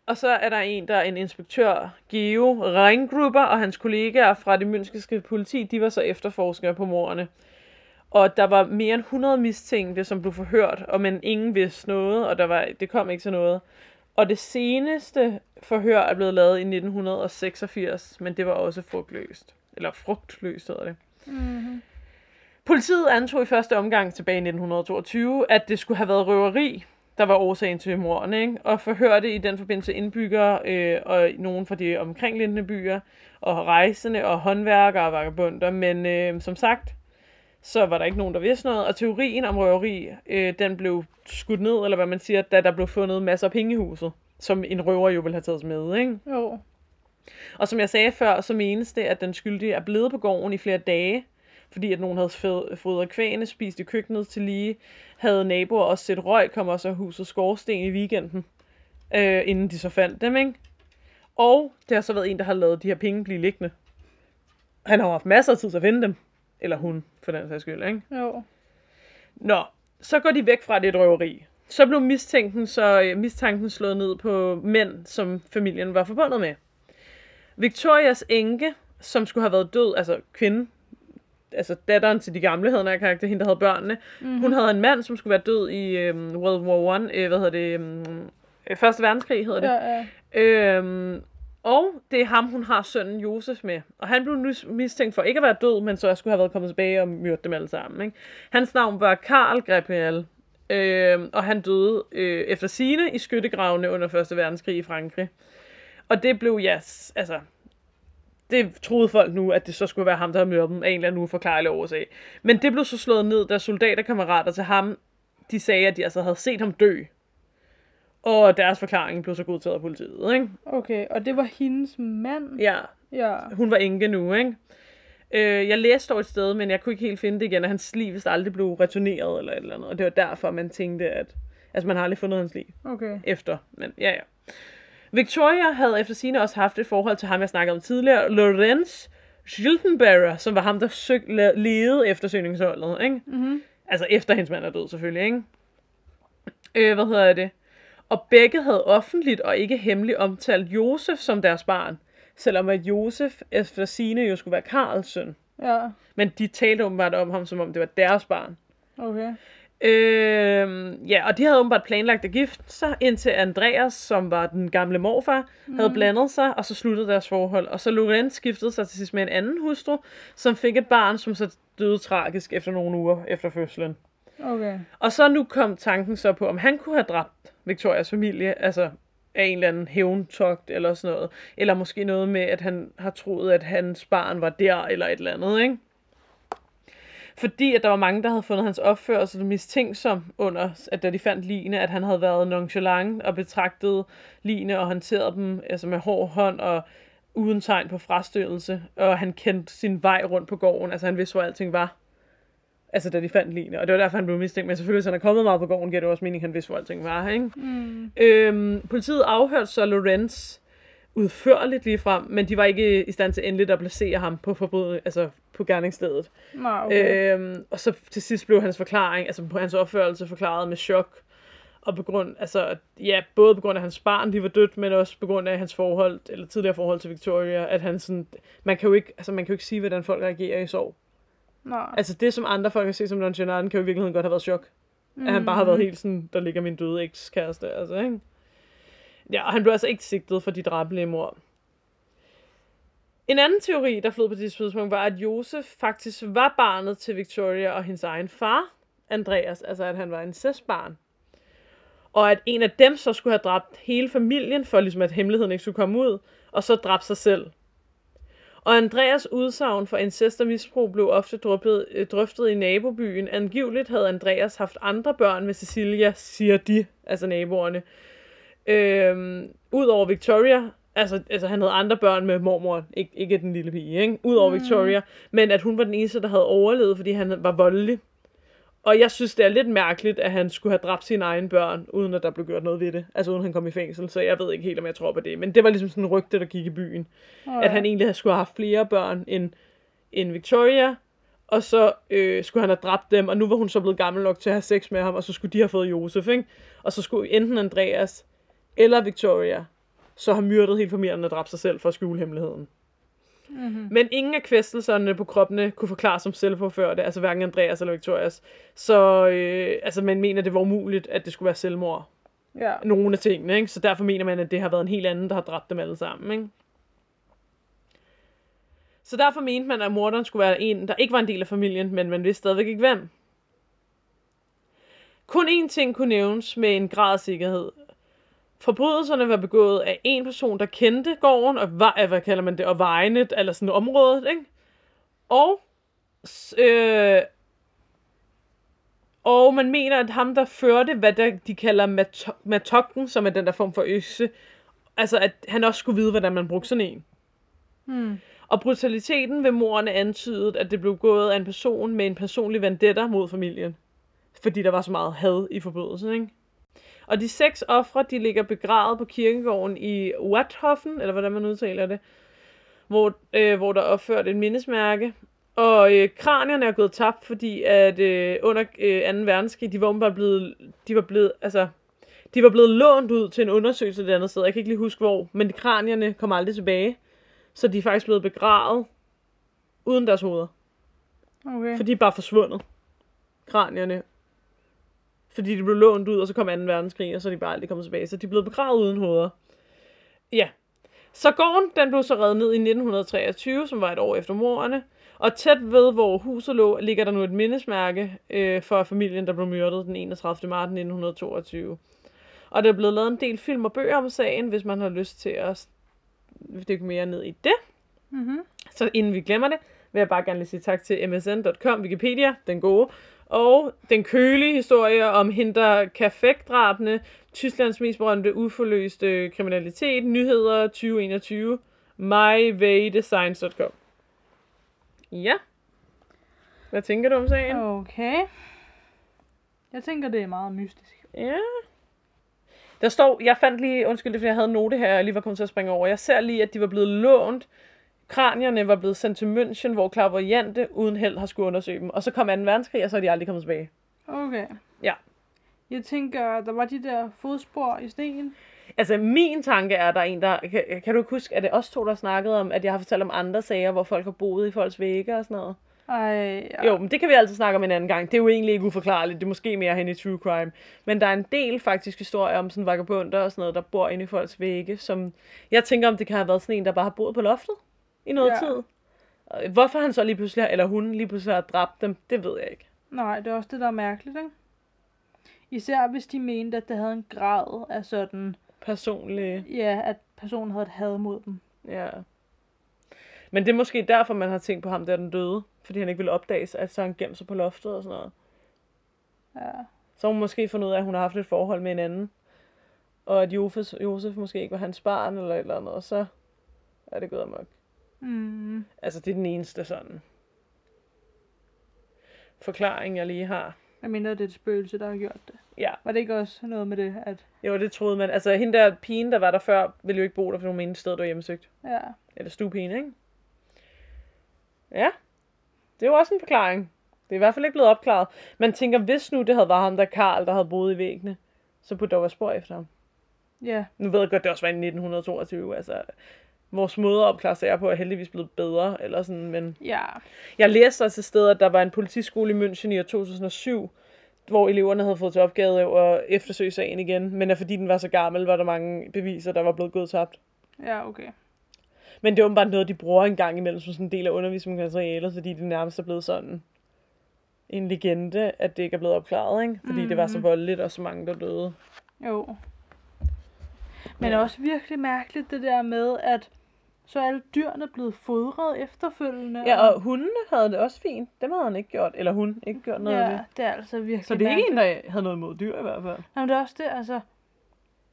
Og så er der en, der er en inspektør, Geo Reingruber, og hans kollegaer fra det münskiske politi, de var så efterforskere på morderne. Og der var mere end 100 mistænkte, som blev forhørt, og men ingen vidste noget, og der var, det kom ikke til noget. Og det seneste forhør er blevet lavet i 1986, men det var også frugtløst. Eller frugtløst hedder det. Mm-hmm. Politiet antog i første omgang tilbage i 1922, at det skulle have været røveri, der var årsagen til mordene, ikke? og forhørte i den forbindelse indbyggere øh, og nogen fra de omkringliggende byer, og rejsende og håndværkere og vagabunder, men øh, som sagt, så var der ikke nogen, der vidste noget, og teorien om røveri, øh, den blev skudt ned, eller hvad man siger, da der blev fundet masser af penge i huset, som en røver jo ville have taget med, ikke? Jo. Og som jeg sagde før, så menes det, at den skyldige er blevet på gården i flere dage, fordi at nogen havde fodret kvæne, spist i køkkenet til lige, havde naboer også set røg, kom også af huset skorsten i weekenden, øh, inden de så fandt dem, ikke? Og det har så været en, der har lavet de her penge blive liggende. Han har haft masser af tid til at finde dem. Eller hun, for den sags skyld, ikke? Jo. Nå, så går de væk fra det et røveri. Så blev mistænken, så, øh, mistanken slået ned på mænd, som familien var forbundet med. Victorias enke, som skulle have været død, altså kvinde, altså datteren til de gamle, havde en karakter, hende der havde børnene. Mm-hmm. Hun havde en mand, som skulle være død i øhm, World War One, øh, hvad hedder det, øhm, øh, Første verdenskrig hedder det. Ja, ja. Øhm, og det er ham, hun har sønnen Josef med. Og han blev nu mistænkt for ikke at være død, men så skulle have været kommet tilbage og myrdet dem alle sammen. Ikke? Hans navn var Karl Gabriel. øh, og han døde øh, efter sine i skyttegravene under 1. verdenskrig i Frankrig. Og det blev, ja, yes, altså, det troede folk nu, at det så skulle være ham, der havde myrdet dem af en eller anden uforklarlig årsag. Men det blev så slået ned, da soldaterkammerater til ham, de sagde, at de altså havde set ham dø. Og deres forklaring blev så godtaget af politiet, ikke? Okay, og det var hendes mand? Ja, Ja. hun var enke nu, ikke? Øh, jeg læste dog et sted, men jeg kunne ikke helt finde det igen, at hans liv vist aldrig blev returneret eller et eller andet. Og det var derfor, man tænkte, at... Altså, man har aldrig fundet hans liv Okay. efter, men ja, ja. Victoria havde efter sine også haft et forhold til ham, jeg snakkede om tidligere, Lorenz Schildenberger, som var ham, der søg, ledede eftersøgningsholdet, ikke? Mm-hmm. Altså efter hendes mand er død, selvfølgelig, ikke? Øh, hvad hedder det? Og begge havde offentligt og ikke hemmeligt omtalt Josef som deres barn, selvom at Josef efter sine jo skulle være Karls søn. Ja, Men de talte åbenbart om ham, som om det var deres barn. okay. Øh, ja, og de havde åbenbart planlagt at gifte sig, indtil Andreas, som var den gamle morfar, mm. havde blandet sig, og så sluttede deres forhold. Og så Lorenz skiftede sig til sidst med en anden hustru, som fik et barn, som så døde tragisk efter nogle uger efter fødslen. Okay. Og så nu kom tanken så på, om han kunne have dræbt Victorias familie, altså af en eller anden hævntogt eller sådan noget. Eller måske noget med, at han har troet, at hans barn var der, eller et eller andet, ikke? Fordi at der var mange, der havde fundet hans opførsel mistænksom under, at da de fandt line, at han havde været nonchalant og betragtet line og håndteret dem altså med hård hånd og uden tegn på frastødelse. Og han kendte sin vej rundt på gården, altså han vidste, hvor alting var. Altså da de fandt line, og det var derfor, han blev mistænkt. Men selvfølgelig, hvis han er kommet meget på gården, giver det også mening, at han vidste, hvor alting var. Ikke? Mm. Øhm, politiet afhørte så Lorenz udførligt lige frem, men de var ikke i stand til endeligt at placere ham på forbud, altså på gerningsstedet. Nå, okay. Øhm, og så til sidst blev hans forklaring, altså på hans opførelse forklaret med chok. Og på grund, altså, ja, både på grund af hans barn, de var dødt, men også på grund af hans forhold, eller tidligere forhold til Victoria, at han sådan, man kan jo ikke, altså man kan jo ikke sige, hvordan folk reagerer i sorg. Nå. Altså det, som andre folk kan se som nonchalant, kan jo i virkeligheden godt have været chok. Mm. At han bare har været helt sådan, der ligger min døde ekskæreste, altså, ikke? Ja, og han blev altså ikke sigtet for de dræbelige mor. En anden teori, der flød på det tidspunkt, var, at Josef faktisk var barnet til Victoria og hendes egen far, Andreas, altså at han var en barn. Og at en af dem så skulle have dræbt hele familien, for ligesom at hemmeligheden ikke skulle komme ud, og så dræbt sig selv. Og Andreas udsagn for incest og misbrug blev ofte drøftet, øh, drøftet i nabobyen. Angiveligt havde Andreas haft andre børn med Cecilia, siger de, altså naboerne. Øhm, Udover Victoria, altså, altså han havde andre børn med mormor, ikke, ikke den lille pige, ikke? Udover mm. Victoria, men at hun var den eneste, der havde overlevet, fordi han var voldelig. Og jeg synes, det er lidt mærkeligt, at han skulle have dræbt sine egne børn, uden at der blev gjort noget ved det. Altså uden han kom i fængsel, så jeg ved ikke helt, om jeg tror på det. Men det var ligesom sådan en rygte, der gik i byen. Nå, At han egentlig skulle have haft flere børn end, end Victoria, og så øh, skulle han have dræbt dem, og nu var hun så blevet gammel nok til at have sex med ham, og så skulle de have fået Josef, ikke? Og så skulle enten Andreas eller Victoria så have myrdet hele familien og dræbt sig selv for at skjule hemmeligheden. Mm-hmm. Men ingen af kvæstelserne på kroppene kunne forklare som selvpåførte, altså hverken Andreas eller Victorias. Så øh, altså, man mener, det var umuligt, at det skulle være selvmord. Ja. Nogle af tingene, ikke? Så derfor mener man, at det har været en helt anden, der har dræbt dem alle sammen, ikke? Så derfor mente man, at morderen skulle være en, der ikke var en del af familien, men man vidste stadigvæk ikke hvem. Kun én ting kunne nævnes med en grad af sikkerhed. Forbrydelserne var begået af en person, der kendte gården, og var, hvad kalder man det, og vejene, eller sådan området, ikke? Og, øh, og man mener, at ham, der førte, hvad der, de kalder mato- matokken, som er den der form for økse, altså at han også skulle vide, hvordan man brugte sådan en. Mm. Og brutaliteten ved mordene antydede, at det blev gået af en person med en personlig vendetta mod familien. Fordi der var så meget had i forbrydelsen, ikke? Og de seks ofre, de ligger begravet på kirkegården i Wathoffen, eller hvordan man udtaler det, hvor, øh, hvor der er opført et mindesmærke. Og øh, kranierne er gået tabt, fordi at øh, under øh, 2. verdenskrig, de var åbenbart blevet, de var blevet, altså, de var blevet lånt ud til en undersøgelse et andet sted. Jeg kan ikke lige huske hvor, men kranierne kom aldrig tilbage. Så de er faktisk blevet begravet uden deres hoveder. Okay. For de er bare forsvundet. Kranierne. Fordi de blev lånt ud, og så kom 2. verdenskrig, og så er de bare aldrig kommet tilbage. Så de blevet begravet uden hoveder. Ja. Så gården, den blev så reddet ned i 1923, som var et år efter morderne. Og tæt ved, hvor huset lå, ligger der nu et mindesmærke øh, for familien, der blev myrdet den 31. marts 1922. Og der er blevet lavet en del film og bøger om sagen, hvis man har lyst til at dykke mere ned i det. Mm-hmm. Så inden vi glemmer det, vil jeg bare gerne lige sige tak til msn.com, Wikipedia, den gode, og den kølige historie om Hinder Kafek-drabene, Tysklands mest berømte uforløste kriminalitet, nyheder 2021, myvaydesigns.com. Ja. Hvad tænker du om sagen? Okay. Jeg tænker, det er meget mystisk. Ja. Der står, jeg fandt lige, undskyld, fordi jeg havde en note her, jeg lige var kommet til at springe over. Jeg ser lige, at de var blevet lånt. Kranierne var blevet sendt til München, hvor Clairvoyante uden held har skulle undersøge dem. Og så kom 2. verdenskrig, og så er de aldrig kommet tilbage. Okay. Ja. Jeg tænker, der var de der fodspor i sten. Altså, min tanke er, at der er en, der... Kan, kan du ikke huske, at det os to, der snakkede om, at jeg har fortalt om andre sager, hvor folk har boet i folks vægge og sådan noget? Ej. Ja. Jo, men det kan vi altid snakke om en anden gang. Det er jo egentlig ikke uforklarligt. Det er måske mere hen i true crime. Men der er en del faktisk historier om sådan vagabunder og sådan noget, der bor inde i folks vægge, som jeg tænker, om det kan have været sådan en, der bare har boet på loftet i noget Ja. tid. Hvorfor han så lige pludselig, eller hun lige pludselig har dræbt dem, det ved jeg ikke. Nej, det er også det, der er mærkeligt, ikke? Især hvis de mente, at det havde en grad af sådan, Personligt, ja, at personen havde et had mod dem. ja. Men det er måske derfor, man har tænkt på ham, der den døde. Fordi han ikke ville opdages, at så han gemt sig på loftet og sådan noget. Ja. Så hun måske fundet ud af, at hun har haft et forhold med en anden. Og at Josef, Josef måske ikke var hans barn eller et eller andet. Og så er det gået amok. Mm. Altså, det er den eneste sådan forklaring, jeg lige har. Jeg mener, det er et spøgelse, der har gjort det. Ja, Var det ikke også noget med det, at... jo, det troede man. Altså, hende der pigen, der var der før, ville jo ikke bo der, for hun mente, stedet var hjemmesøgt. Ja. Eller stuepigen, ikke? Ja, det er jo også en forklaring. Det er i hvert fald ikke blevet opklaret. Man tænker, hvis nu det havde været ham der Karl, der havde boet i væggene, så burde der være spor efter ham. Ja. Nu ved jeg godt, det også var i 1922, altså vores måde at opklare sager på er heldigvis blevet bedre, eller sådan, men Ja. jeg læste også et sted, at der var en politiskole i München i år 2007, hvor eleverne havde fået til opgave at eftersøge sagen igen, men at fordi den var så gammel, var der mange beviser, der var blevet gået tabt. Ja, okay. Men det er åbenbart noget, de bruger en gang imellem som sådan en del af undervisningsmaterialet, fordi det nærmest er blevet sådan en legende, at det ikke er blevet opklaret, ikke? Fordi mm. det var så voldeligt, og så mange, der døde. Jo. Men Ja. ja. også virkelig mærkeligt det der med, at så alle dyrene blevet fodret efterfølgende. Ja, og hundene havde det også fint. Dem havde han ikke gjort, eller hun ikke gjort noget ja, ved. det er altså virkelig Så det er ikke en, der havde noget mod dyr i hvert fald. Jamen, det er også det, altså...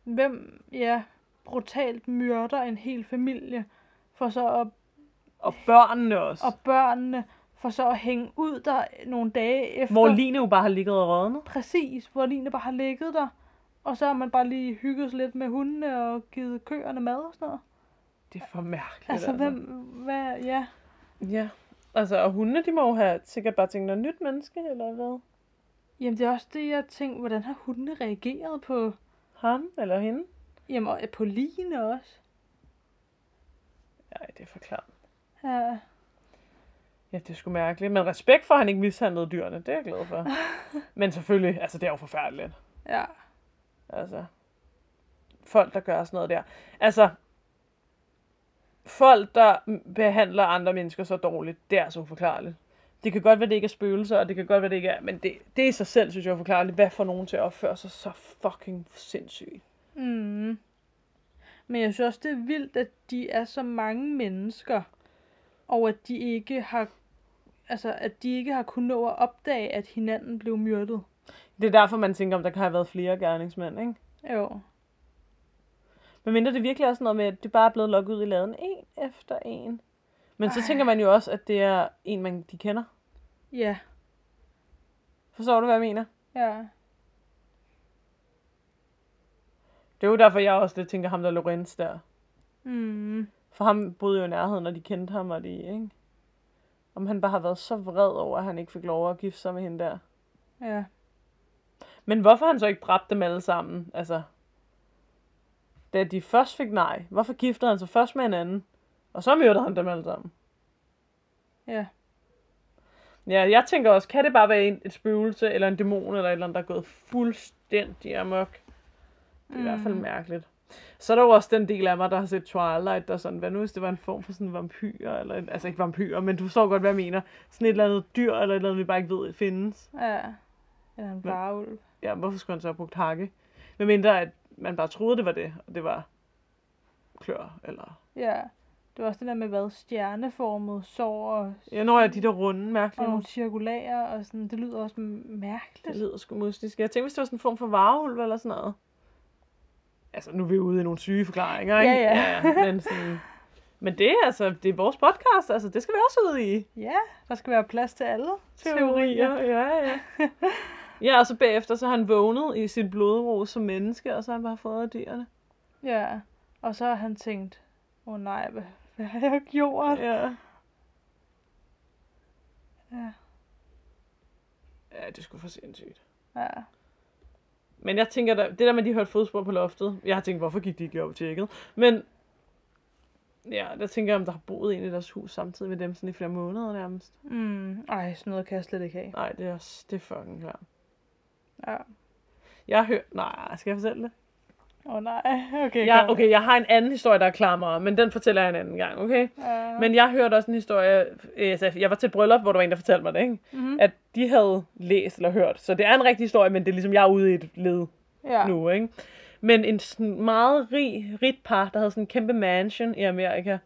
Hvem, ja, brutalt myrder en hel familie, for så at, Og børnene også. og børnene, for så at hænge ud der nogle dage efter. Hvor Line jo bare har ligget og rådnet. Præcis, hvor Line bare har ligget der. Og så har man bare lige hygget sig lidt med hundene og givet køerne mad og sådan noget. Det er for mærkeligt. Altså, hvem, hvad, ja. Ja. Altså, og hundene, de må jo have sikkert bare tænkt noget nyt menneske, eller hvad? Jamen, det er også det, jeg tænkte, hvordan har hundene reageret på, Ham eller hende? jamen, og på Line også. Nej, det er for klart. Ja, Ja, det er sgu mærkeligt. Men respekt for, at han ikke mishandlede dyrene, det er jeg glad for. Men selvfølgelig, altså det er jo forfærdeligt. ja, Altså, folk, der gør sådan noget der. Altså, folk, der behandler andre mennesker så dårligt, det er så uforklarligt. Det kan godt være, det ikke er spøgelser, og det kan godt være, det ikke er, men det, det i sig selv, synes jeg er uforklarligt. Hvad får nogen til at opføre sig så fucking sindssygt? mm. Men jeg synes også, det er vildt, at de er så mange mennesker, og at de ikke har, altså, at de ikke har kunnet nå at opdage, at hinanden blev myrdet. Det er derfor, man tænker, om der kan have været flere gerningsmænd, ikke? Jo, Men mindre det virkelig er sådan noget med, at det bare er blevet lukket ud i laden en efter en. Men så Ej. tænker man jo også, at det er en, man de kender. ja, Forstår du, hvad jeg mener? ja, Det er jo derfor, jeg også lidt tænker ham der Lorenz der. mm. For ham boede jo i nærheden, og de kendte ham, og de, ikke? Om han bare har været så vred over, at han ikke fik lov at gifte sig med hende der. ja. Men hvorfor han så ikke dræbte dem alle sammen? Altså, da de først fik nej, hvorfor giftede han sig først med en anden? Og så myrdede han dem alle sammen. Ja, Ja, jeg tænker også, kan det bare være en, et spøgelse, eller en dæmon, eller et eller andet, der er gået fuldstændig amok? Det er mm. i hvert fald mærkeligt. Så er der jo også den del af mig, der har set Twilight, der er sådan, hvad nu hvis det var en form for sådan en vampyr, eller en, altså ikke vampyr, men du forstår godt, hvad jeg mener. Sådan et eller andet dyr, eller et eller andet, vi bare ikke ved findes. ja. Eller en varulv. Ja, hvorfor skulle han så have brugt hakke? Men mindre, at man bare troede, det var det, og det var klør, eller... Ja, det var også det der med, hvad stjerneformet sår og, Ja, når jeg de der runde, og mærkelige. nogle cirkulære og sådan. Det lyder også mærkeligt. Det lyder sgu mystisk. Jeg tænkte, hvis det var sådan en form for varulv eller sådan noget. Altså, nu er vi ude i nogle syge forklaringer, ikke? Ja, ja. ja men, sådan, men det er altså, det er vores podcast, altså, det skal vi også ud i. Ja, der skal være plads til alle Teorier, ja, ja. Ja, og så bagefter, så har han vågnet i sit blodro som menneske, og så har han bare fået af dyrene. Ja, og så har han tænkt, åh oh, nej, hvad, hvad har jeg gjort? Ja. Ja, Ja, det skulle for sindssygt. ja. Men jeg tænker, der, det der med, at de hørte fodspor på loftet, jeg har tænkt, hvorfor gik de ikke op tjekket? Men ja, der tænker jeg, om der har boet en i deres hus samtidig med dem sådan i flere måneder nærmest. Mm. Ej, sådan noget kan jeg slet ikke have. Nej, det er, det er fucking klart. Ja. Jeg har hørt... Nej, skal jeg fortælle det? Åh oh, nej, okay. Ja, kom. okay, jeg har en anden historie, der er klamere, men den fortæller jeg en anden gang, okay? Ja. Men jeg hørte også en historie, altså, jeg var til et bryllup, hvor der var en, der fortalte mig det, ikke? Mhm. At de havde læst eller hørt. Så det er en rigtig historie, men det er ligesom, jeg er ude i et led ja. nu, ikke? Men en sådan meget rig, rigt par, der havde sådan en kæmpe mansion i Amerika,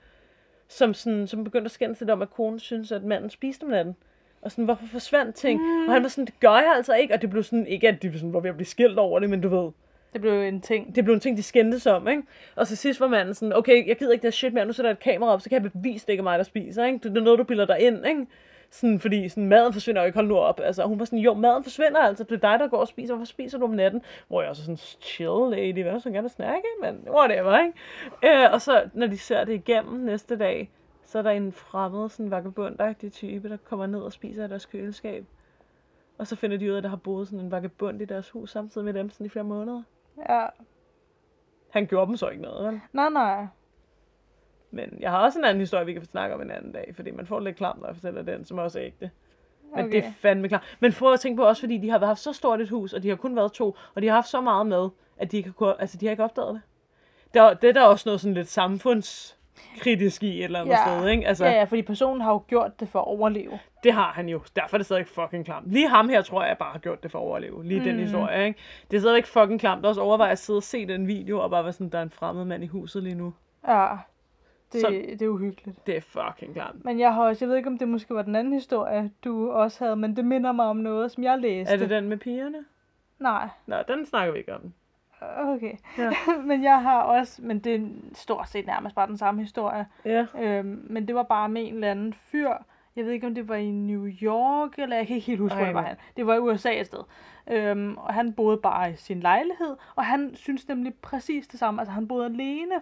som, sådan, som begyndte at skændes lidt om, at konen synes, at manden spiste om natten. Og sådan, hvorfor forsvandt ting? Mm. Og han var sådan, det gør jeg altså ikke. Og det blev sådan, ikke at de sådan, var ved at blive skilt over det, men du ved, Det blev en ting. det blev en ting, de skændtes om, ikke? Og så sidst var manden sådan, okay, jeg gider ikke det her shit mere, nu sætter jeg et kamera op, så kan jeg bevise, det ikke er mig, der spiser, ikke? Det er noget, du bilder dig ind, ikke? Sådan, fordi sådan, maden forsvinder jo ikke, hold nu op. Altså, hun var sådan, jo, maden forsvinder altså, det er dig, der går og spiser, hvorfor spiser du om natten? Hvor jeg også sådan, chill lady, hvad er så gerne snakke, men whatever, ikke? Øh, og så, når de ser det igennem næste dag, så er der en fremmed, sådan vagabundagtig type, der kommer ned og spiser af deres køleskab. Og så finder de ud af, at der har boet sådan en vagabund i deres hus, samtidig med dem sådan i flere måneder. Ja. Han gjorde dem så ikke noget, vel? Nej, nej. Men jeg har også en anden historie, vi kan snakke om en anden dag, fordi man får lidt klam, når jeg fortæller den, som også er ægte. Men okay. det er fandme klart. Men prøv at tænke på også, fordi de har haft så stort et hus, og de har kun været to, og de har haft så meget med, at de, kunne, altså, de har ikke opdaget det. Der, det er der også noget sådan lidt samfundskritisk i et eller andet Ja. sted, ikke? Altså, Ja, ja, fordi personen har jo gjort det for at overleve. det har han jo. Derfor er det stadig fucking klamt. Lige ham her tror jeg bare har gjort det for at overleve. Lige mm. den historie, ikke? Det er stadig fucking klamt. Også overveje at sidde og se den video, og bare være sådan, der er en fremmed mand i huset lige nu. Ja. Det, Så- det er uhyggeligt. Det er fucking klamt. Men jeg har også, jeg ved ikke om det måske var den anden historie, du også havde, men det minder mig om noget, som jeg læste. Er det den med pigerne? Nej, Nå, den snakker vi ikke om. Okay. Ja. men jeg har også, men det er stort set nærmest bare den samme historie. Ja. Øhm, men det var bare med en eller anden fyr. Jeg ved ikke, om det var i New York, eller jeg kan ikke helt huske, hvor Ej, det var hvor- han. Det var i USA et sted. Øhm, og han boede bare i sin lejlighed, og han synes nemlig præcis det samme. Altså, han boede alene,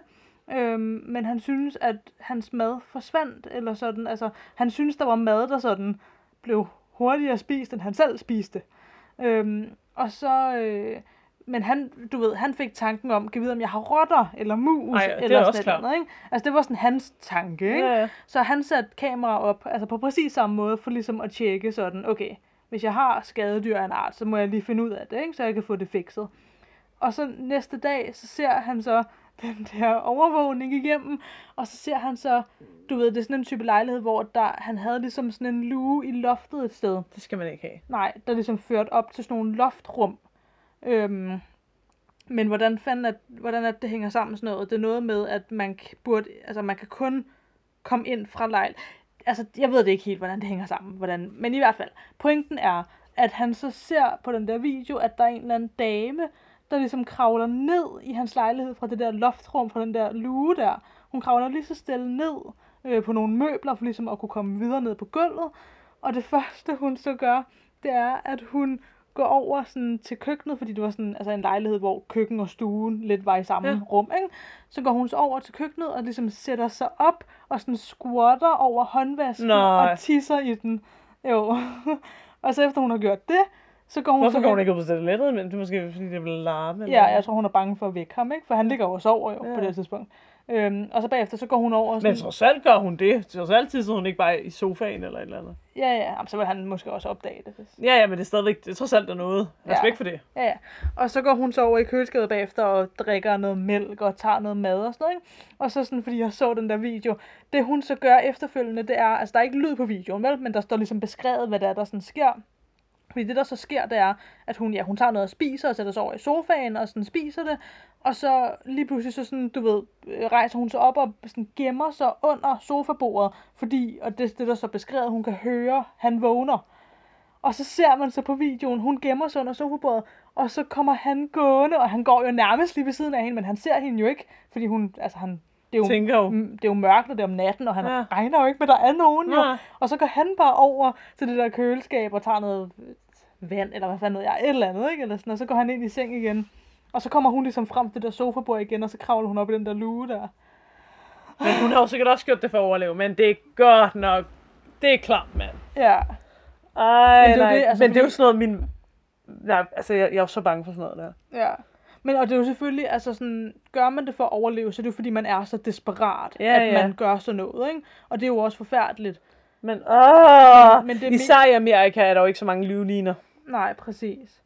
øhm, men han synes, at hans mad forsvandt, eller sådan. Altså, han synes, der var mad, der sådan blev hurtigere spist, end han selv spiste. Øhm, og så... Øh, men han, du ved, han fik tanken om, kan vide, om jeg har rotter, eller mus, Ej, er eller sådan noget, ikke? Altså, det var sådan hans tanke, ikke? Ja, ja. Så han satte kamera op, altså på præcis samme måde, for ligesom at tjekke sådan, okay, hvis jeg har skadedyr af en art, så må jeg lige finde ud af det, ikke? så jeg kan få det fikset. Og så næste dag, så ser han så den der overvågning igennem, og så ser han så, du ved, det er sådan en type lejlighed, hvor der, han havde ligesom sådan en luge i loftet et sted. Det skal man ikke have. Nej, der ligesom ført op til sådan nogle loftrum. Øhm, men hvordan fanden at, hvordan at det hænger sammen sådan noget? Det er noget med, at man burde, altså man kan kun komme ind fra lejl. Altså, jeg ved det ikke helt, hvordan det hænger sammen. Hvordan, men i hvert fald, pointen er, at han så ser på den der video, at der er en eller anden dame, der ligesom kravler ned i hans lejlighed fra det der loftrum, fra den der luge der. Hun kravler lige så stille ned øh, på nogle møbler, for ligesom at kunne komme videre ned på gulvet. Og det første, hun så gør, det er, at hun går over sådan til køkkenet, fordi det var sådan altså en lejlighed, hvor køkken og stuen lidt var i samme Ja. rum, ikke? Så går hun så over til køkkenet og ligesom sætter sig op og sådan squatter over håndvasken Nej. og tisser i den. Jo. og så efter hun har gjort det, så går hun Hvorfor så går hun ikke ud på toilettet, men det er måske fordi det vil larme? Ja, jeg tror, hun er bange for at vække ham, ikke? For han ligger jo og sover jo Ja. på det tidspunkt. Øhm, og så bagefter, så går hun over og sådan... Men trods alt gør hun det. Trods alt tisser hun ikke bare i sofaen eller et eller andet. Ja, ja, jamen, så vil han måske også opdage det. Hvis... Ja, ja, men det er stadigvæk, det er trods alt der noget. Respekt for det. Ja, ja. Og så går hun så over i køleskabet bagefter og drikker noget mælk og tager noget mad og sådan noget, ikke? Og så sådan, fordi jeg så den der video, det hun så gør efterfølgende, det er, altså der er ikke lyd på videoen, vel? Men der står ligesom beskrevet, hvad der er, der sådan sker. Fordi det, der så sker, det er, at hun, ja, hun tager noget og spiser og sætter sig over i sofaen og sådan spiser det. Og så lige pludselig så sådan, du ved, rejser hun sig op og sådan gemmer sig under sofabordet. Fordi, og det, det der så beskrevet, hun kan høre, han vågner. Og så ser man så på videoen, hun gemmer sig under sofabordet, og så kommer han gående, og han går jo nærmest lige ved siden af hende, men han ser hende jo ikke, fordi hun, altså han, det er jo, Tænker jo. mm, det er jo mørkt, og det er om natten, og han Ja. ja. regner jo ikke med, der er nogen jo. Nej. Og så går han bare over til det der køleskab og tager noget vand, eller hvad fanden ved jeg, et eller andet, ikke? Eller sådan, og så går han ind i seng igen. Og så kommer hun ligesom frem til det der sofabord igen, og så kravler hun op i den der luge der. Men hun har jo sikkert også gjort det for at overleve, men det er godt nok. Det er klart, mand. Ja, Ej, Men det er jo nej. det, altså, men det er jo fordi- sådan noget, min... Nej, altså, jeg, jeg er jo så bange for sådan noget der. Ja. Men og det er jo selvfølgelig, altså sådan, gør man det for at overleve, så er det jo fordi, man er så desperat, Ja, at ja. man gør sådan noget, ikke? Og det er jo også forfærdeligt. Men, åh, Men det er især i Amerika er der jo ikke så mange livliner. Nej, præcis.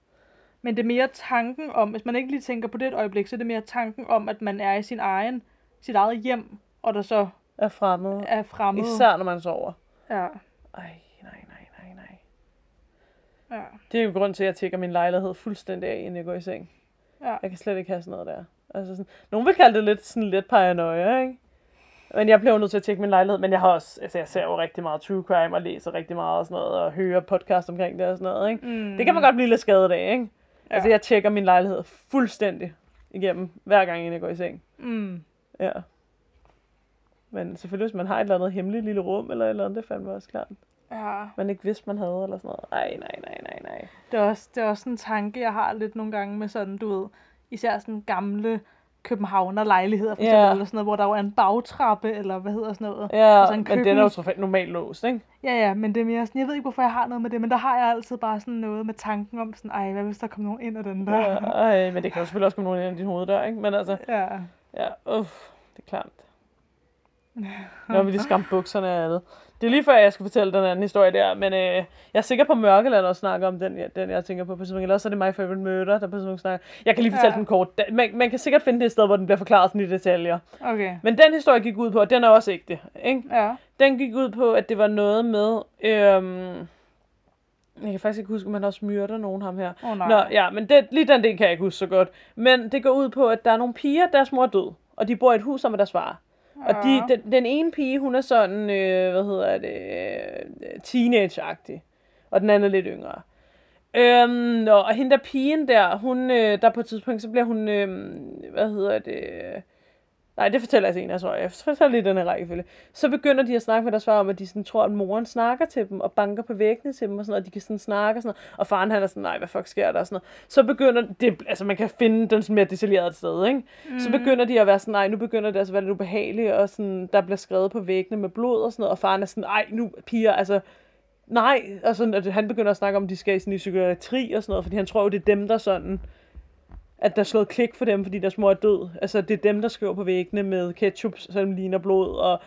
Men det er mere tanken om, hvis man ikke lige tænker på det et øjeblik, så er det mere tanken om, at man er i sin egen, sit eget hjem, og der så Er fremmede. er fremmede. Især når man sover. Ja, Ej, nej, nej, nej, nej. ja, Det er jo grund til, at jeg tjekker min lejlighed fuldstændig af, inden jeg går i seng. ja. Jeg kan slet ikke have sådan noget der. Altså sådan, nogen vil kalde det lidt, sådan lidt paranoia, ikke? Men jeg bliver jo nødt til at tjekke min lejlighed, men jeg har også, altså jeg ser jo rigtig meget true crime, og læser rigtig meget og sådan noget, og hører podcast omkring det og sådan noget, ikke? Mm. Det kan man godt blive lidt skadet af, ikke? Ja. Altså jeg tjekker min lejlighed fuldstændig igennem, hver gang inden jeg går i seng. Mm. Ja. Men selvfølgelig, hvis man har et eller andet hemmeligt lille rum, eller et eller andet, det fandt mig også klart. Ja, Man ikke vidste, man havde, eller sådan noget. Ej, nej, nej, nej, nej. det er, også, det er også en tanke, jeg har lidt nogle gange med sådan, du ved, især sådan gamle københavner lejligheder, for eksempel, eller sådan noget, hvor der jo er en bagtrappe, eller hvad hedder sådan noget. Ja, Altså en men den køkken. er jo så normalt låst, ikke? Ja, ja, men det er mere sådan, jeg ved ikke, hvorfor jeg har noget med det, men der har jeg altid bare sådan noget med tanken om sådan, ej, hvad hvis der kommer nogen ind ad den der? Ja, ej, men det kan jo selvfølgelig også komme nogen ind i din hoveddør, ikke? Men altså, ja. ja, uff, det er klamt. Nu har vi lige skræmt bukserne af alle. Det er lige før, jeg skal fortælle den anden historie der, men øh, jeg er sikker på, at Mørkeland også snakker om den, jeg- den jeg tænker på på tidspunkt. Eller også er det My Favorite Murder, der på tidspunkt snakker. Jeg kan lige fortælle Ja. den kort. Man, man kan sikkert finde det et sted, hvor den bliver forklaret sådan i detaljer. Okay. Men den historie gik ud på, og den er også ægte, ikke? Ja. Den gik ud på, at det var noget med... Øhm, jeg kan faktisk ikke huske, om han også myrder nogen ham her. Oh, nej. Nå, ja, men det, lige den del kan jeg ikke huske så godt. Men det går ud på, at der er nogle piger, deres mor er død, og de bor i et hus sammen med deres far. Og de, den, den ene pige, hun er sådan, øh, hvad hedder det, øh, teenage-agtig. Og den anden er lidt yngre. Øhm, og hende der pigen der, hun, øh, der på et tidspunkt, så bliver hun, øh, hvad hedder det, nej, det fortæller jeg senere, så jeg fortæller lige den her rækkefølge. Så begynder de at snakke med deres far om, at de sådan tror, at moren snakker til dem, og banker på væggene til dem, og sådan noget, og de kan sådan snakke og sådan noget. Og faren han er sådan, nej, hvad fuck sker der, og sådan noget. Så begynder, det, altså man kan finde den sådan mere detaljeret sted, ikke? Mm. Så begynder de at være sådan, nej, nu begynder det altså at være lidt ubehageligt, og sådan, der bliver skrevet på væggene med blod og sådan noget, og faren er sådan, nej, nu piger, altså, nej, og sådan, at han begynder at snakke om, at de skal i, sådan, i psykiatri og sådan noget, fordi han tror jo, det er dem, der sådan, at der er slået klik for dem, fordi deres mor er død. Altså, det er dem, der skriver på væggene med ketchup, som ligner blod, og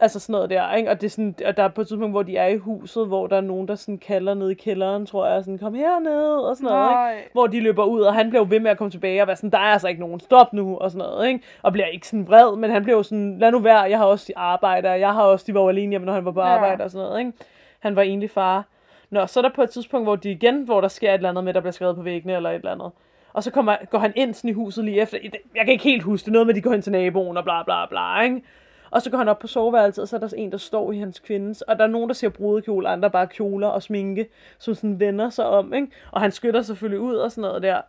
altså sådan noget der, ikke? Og, det er sådan, og der er på et tidspunkt, hvor de er i huset, hvor der er nogen, der sådan kalder ned i kælderen, tror jeg, sådan, kom herned, og sådan noget, ikke? Hvor de løber ud, og han bliver jo ved med at komme tilbage og være sådan, der er altså ikke nogen, stop nu, og sådan noget, ikke? Og bliver ikke sådan vred, men han bliver jo sådan, lad nu være, jeg har også arbejde, og jeg har også, de var jo alene hjemme, når han var på Ja. arbejde og sådan noget, ikke? Han var egentlig far. Nå, så er der på et tidspunkt, hvor de igen, hvor der sker et eller andet med, der bliver skrevet på væggene eller et eller andet. Og så kommer, går han ind sådan i huset lige efter. Jeg kan ikke helt huske det. Noget med, at de går hen til naboen og bla bla bla, ikke? Og så går han op på soveværelset, og så er der en, der står i hans kvindes. Og der er nogen, der ser brudekjole, andre bare kjoler og sminke, som sådan vender sig om, ikke? Og han skytter selvfølgelig ud og sådan noget der.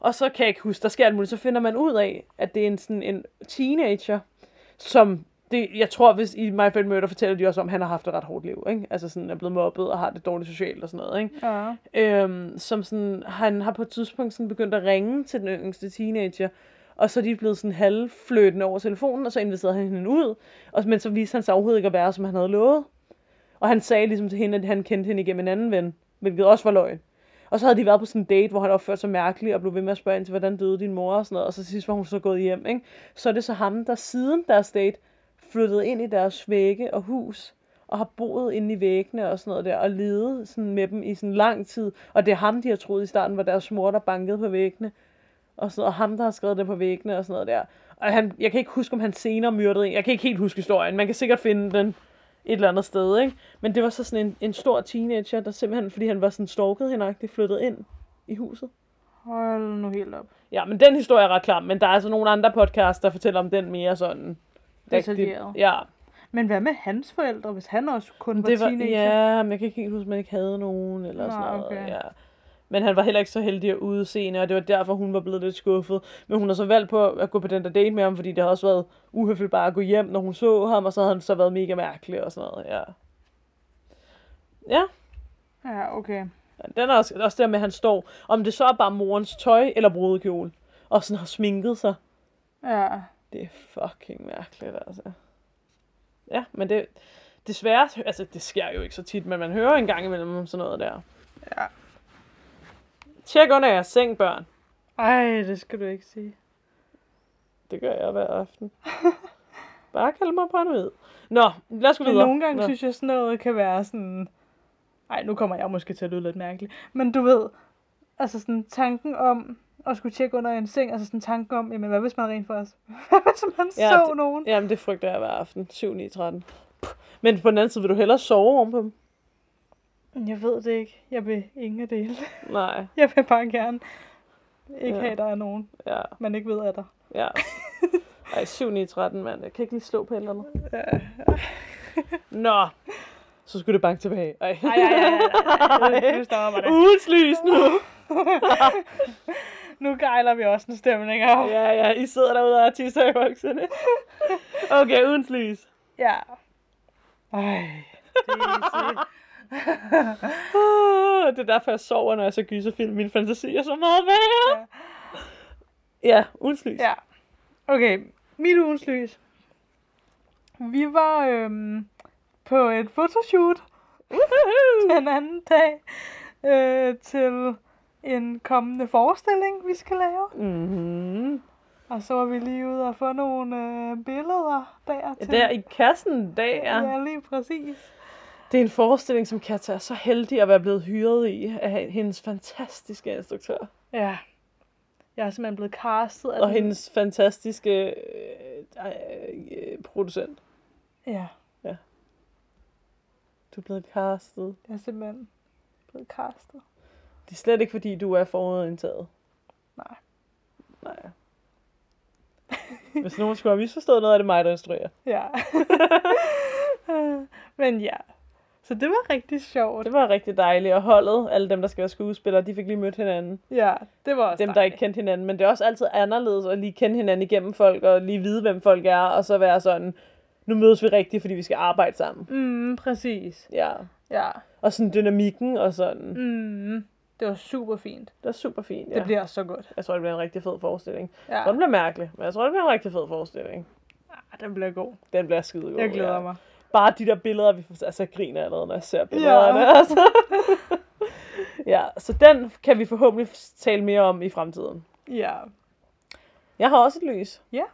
Og så kan jeg ikke huske, der sker alt muligt. Så finder man ud af, at det er en, sådan en teenager, som det, jeg tror, hvis i My Favorite Murder fortæller de også om, at han har haft et ret hårdt liv, ikke? Altså sådan er blevet mobbet og har det dårligt socialt og sådan noget, ikke? Ja. Øhm, som sådan, han har på et tidspunkt sådan begyndt at ringe til den yngste teenager, og så er de blevet sådan halvfløtende over telefonen, og så inviterede han hende ud, og, men så viste han sig overhovedet ikke at være, som han havde lovet. Og han sagde ligesom til hende, at han kendte hende igennem en anden ven, hvilket også var løgn. Og så havde de været på sådan en date, hvor han opførte sig mærkeligt, og blev ved med at spørge ind til, hvordan døde din mor og sådan noget, og så sidst var hun så gået hjem, ikke? Så er det så ham, der siden deres date flyttede ind i deres vægge og hus, og har boet inde i væggene og sådan noget der, og levet sådan med dem i sådan lang tid. Og det er ham, de har troet i starten, var deres mor, der bankede på væggene. Og, sådan, og ham, der har skrevet det på væggene og sådan noget der. Og han, jeg kan ikke huske, om han senere myrdede en. Jeg kan ikke helt huske historien. Man kan sikkert finde den et eller andet sted, ikke? Men det var så sådan en, en stor teenager, der simpelthen, fordi han var sådan stalket hende, flyttede ind i huset. Hold nu helt op. Ja, men den historie er ret klar. Men der er altså nogle andre podcasts, der fortæller om den mere sådan... Detaljeret. Ja, Men hvad med hans forældre, hvis han også kun var, det var, teenager? ja, men jeg kan ikke helt huske, at man ikke havde nogen, eller Nå, sådan noget. okay. Ja. Men han var heller ikke så heldig at udseende, og det var derfor, hun var blevet lidt skuffet. Men hun har så valgt på at gå på den der date med ham, fordi det har også været uhøfligt bare at gå hjem, når hun så ham, og så havde han så været mega mærkelig og sådan noget, ja. Ja, Ja, okay. den er også, også der med, at han står, om det så er bare morens tøj eller brudekjole, og sådan har sminket sig. Ja. Det er fucking mærkeligt, altså. Ja, men det, desværre, altså det sker jo ikke så tit, men man hører en gang imellem om sådan noget der. Ja. Tjek under jeres seng, børn. Ej, det skal du ikke sige. Det gør jeg hver aften. Bare kald mig paranoid. Nå, lad os gå videre. nogle gange Nå. synes jeg, sådan noget kan være sådan... Ej, nu kommer jeg måske til at lyde lidt mærkeligt. Men du ved, altså sådan tanken om at skulle tjekke under en seng, altså sådan tanken om, jamen hvad hvis man rent faktisk, hvad hvis man Ja, så det- nogen? Jamen, det frygter jeg hver aften. 7, 9, 13. Men på den anden side, vil du hellere sove oven på dem? Jeg ved det ikke. Jeg vil ingen af dele. Nej, Jeg vil bare gerne ikke Ja. have, at der er nogen, ja, man ikke ved, at der. ja. Ej, 7, 9, 13, mand. Jeg kan ikke lige slå på eller andet. Ja. Nå, så skulle det banke tilbage. Ej, ej, ej, ej, ej. Nu stopper det. Ugens lys nu. Nu gejler vi også en stemning op. Ja, ja, I sidder derude og tisser i bukserne. Okay, ugens lys. Ja. Ej, det er. Uh, det er derfor, jeg sover, når jeg så gyserfilm. Min fantasi er så meget værre. Ja, ugens lys. Ja. Okay, mit ugens lys. Vi var øhm, på et fotoshoot Woohoo! den anden dag øh, til en kommende forestilling, vi skal lave. Mm-hmm. Og så var vi lige ude og få nogle øh, billeder der Ja, til. der i kassen, der. Ja, lige præcis. Det er en forestilling, som Katja er så heldig at være blevet hyret i af hendes fantastiske instruktør. Ja. Jeg er simpelthen blevet castet. af Og den- hendes fantastiske øh, øh, producent. Ja, Du er blevet castet. jeg er simpelthen blevet castet. Det er slet ikke, fordi du er forudindtaget. Nej. Nej. Hvis nogen skulle have misforstået noget, er det mig, der instruerer. Ja. Men ja. Så det var rigtig sjovt. Det var rigtig dejligt, og holdet, alle dem, der skal være skuespillere, de fik lige mødt hinanden. Ja, det var også Dem, der ikke kendte hinanden. Men det er også altid anderledes at lige kende hinanden igennem folk, og lige vide, hvem folk er, og så være sådan, nu mødes vi rigtigt, fordi vi skal arbejde sammen. Mm, præcis. Ja. Ja. Og sådan dynamikken og sådan. Mm, det var super fint. Det er super fint, ja. Det bliver så godt. Jeg tror, det bliver en rigtig fed forestilling. Ja, Jeg tror, det bliver mærkeligt, men jeg tror, det bliver en rigtig fed forestilling. ah, den bliver god. Den bliver skide god. Jeg glæder ja. mig. Bare de der billeder, vi får, altså jeg griner allerede, når jeg ser billederne. Ja. Altså. ja, så den kan vi forhåbentlig tale mere om i fremtiden. Ja. Jeg har også et lys. Ja.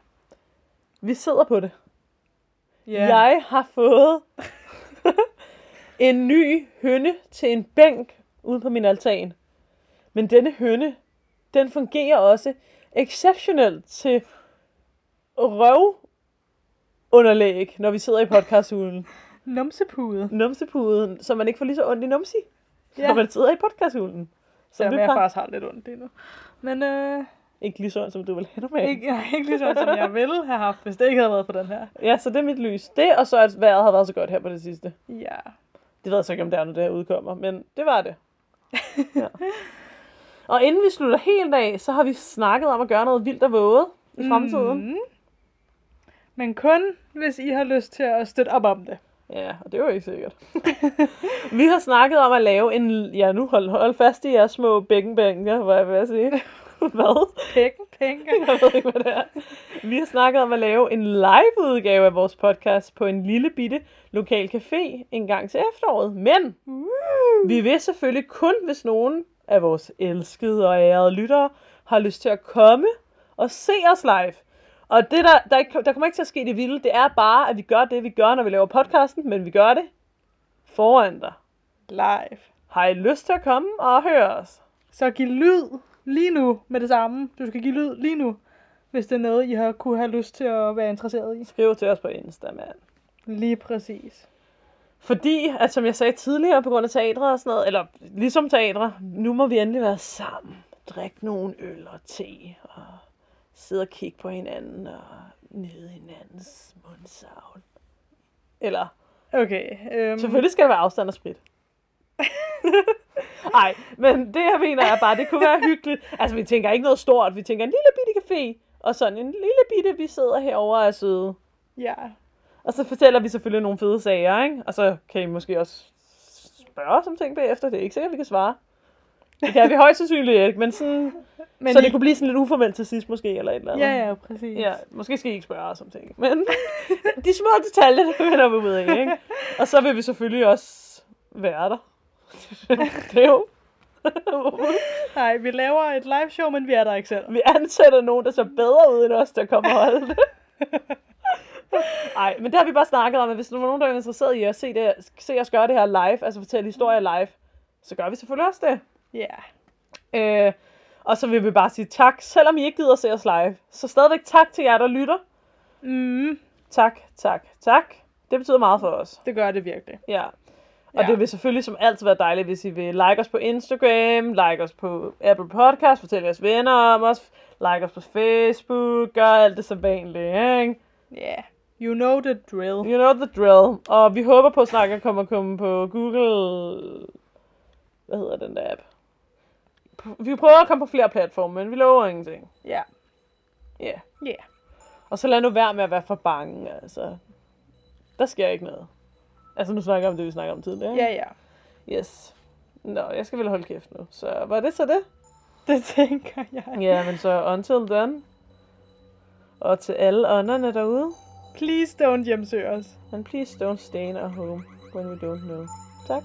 Vi sidder på det. Ja. Jeg har fået en ny høne til en bænk ude på min altan. Men denne høne, den fungerer også exceptionelt til røvunderlæg, når vi sidder i podcasthulen. Numsepude. Numsepuden, så man ikke får lige så ondt i numsi, ja. Ja. når man sidder i podcasthulen. Så Som det jeg er faktisk har lidt ondt lige nu. Men øh, ikke lige sådan, som du vil have normalt. ikke, jeg er ikke lige sådan, som jeg ville have haft, hvis det ikke havde været for den her. Ja, så det er mit lys. Det, og så at vejret har været så godt her på det sidste. Ja. Det ved jeg så ikke, om det er, når det her udkommer, men det var det. Ja. Og inden vi slutter helt af, så har vi snakket om at gøre noget vildt og våget i fremtiden. Mm. Men kun, hvis I har lyst til at støtte op om det. Ja, og det er jo ikke sikkert. vi har snakket om at lave en... Ja, nu hold, hold fast i jeres små bækkenbænker, hvad jeg vil sige. hvad? Penge, penge. Jeg ved ikke, hvad det er. Vi har snakket om at lave en live-udgave af vores podcast på en lille bitte lokal café en gang til efteråret. Men Uh. vi vil selvfølgelig kun, hvis nogen af vores elskede og ærede lyttere har lyst til at komme og se os live. Og det der, der, ikke, der kommer ikke til at ske det vilde, det er bare, at vi gør det, vi gør, når vi laver podcasten, men vi gør det foran dig. Live. Har I lyst til at komme og høre os? Så giv lyd lige nu med det samme. Du skal give lyd lige nu, hvis det er noget, I har kunne have lyst til at være interesseret i. Skriv til os på Insta, mand. Lige præcis. Fordi, at som jeg sagde tidligere, på grund af teatre og sådan noget, eller ligesom teatre, nu må vi endelig være sammen. Drikke nogle øl og te, og sidde og kigge på hinanden, og nyde hinandens mundsavl. Eller, Okay. Øhm, selvfølgelig skal der være afstand og sprit. Nej, men det jeg mener er bare, det kunne være hyggeligt. Altså, vi tænker ikke noget stort, vi tænker en lille bitte café, og sådan en lille bitte, vi sidder herovre og er søde. Ja. Og så fortæller vi selvfølgelig nogle fede sager, ikke? Og så kan I måske også spørge os om ting bagefter. Det er ikke sikkert, vi kan svare. Det kan vi højst sandsynligt ikke, men sådan... Men så I- det kunne blive sådan lidt uformelt til sidst måske, eller et eller andet. Ja, ja, præcis. Ja, måske skal I ikke spørge os om ting. Men de små detaljer, det finder vi ud af, ikke? Og så vil vi selvfølgelig også være der. Det jo... Nej, vi laver et live show, men vi er der ikke selv. Vi ansætter nogen, der ser bedre ud end os, der kommer og holde det. Nej, men det har vi bare snakket om, at hvis der er nogen, der er interesseret i at se, det, se os gøre det her live, altså fortælle historier live, så gør vi selvfølgelig også det. Ja. Øh, og så vil vi bare sige tak, selvom I ikke gider at se os live. Så stadigvæk tak til jer, der lytter. Mm, Tak, tak, tak. Det betyder meget for os. det gør det virkelig. Ja. Og Ja. det vil selvfølgelig som altid være dejligt, hvis I vil like os på Instagram, like os på Apple Podcast, fortæl jeres venner om os, like os på Facebook, gør alt det så vanligt, ikke? Ja. Yeah. You know the drill. You know the drill. Og vi håber på snart at komme, komme på Google... Hvad hedder den der app? Vi prøver at komme på flere platforme, men vi lover ingenting. Ja. Ja. Ja. Og så lad nu være med at være for bange, altså. Der sker ikke noget. Altså, nu snakker jeg om det, vi snakker om tidligere. Ja, ja. Yes. Nå, jeg skal vel holde kæft nu. Så var det så det? Det tænker jeg. Ja, men så until then. Og til alle ånderne derude. Please don't hjemsøge os. And please don't stay in our home when we don't know. Tak.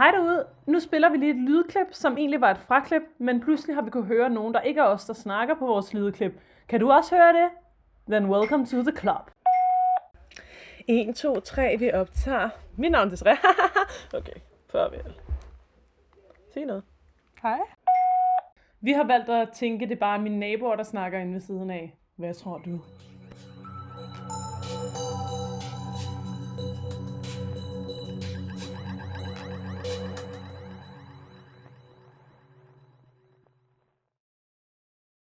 Hej derude. Nu spiller vi lige et lydklip, som egentlig var et fraklip, men pludselig har vi kunne høre nogen, der ikke er os, der snakker på vores lydklip. Kan du også høre det? Then welcome to the club. 1, 2, 3, vi optager. Mit navn er Desiree. okay, farvel. Sig noget. Hej. Vi har valgt at tænke, det er bare mine naboer, der snakker inde ved siden af. Hvad tror du?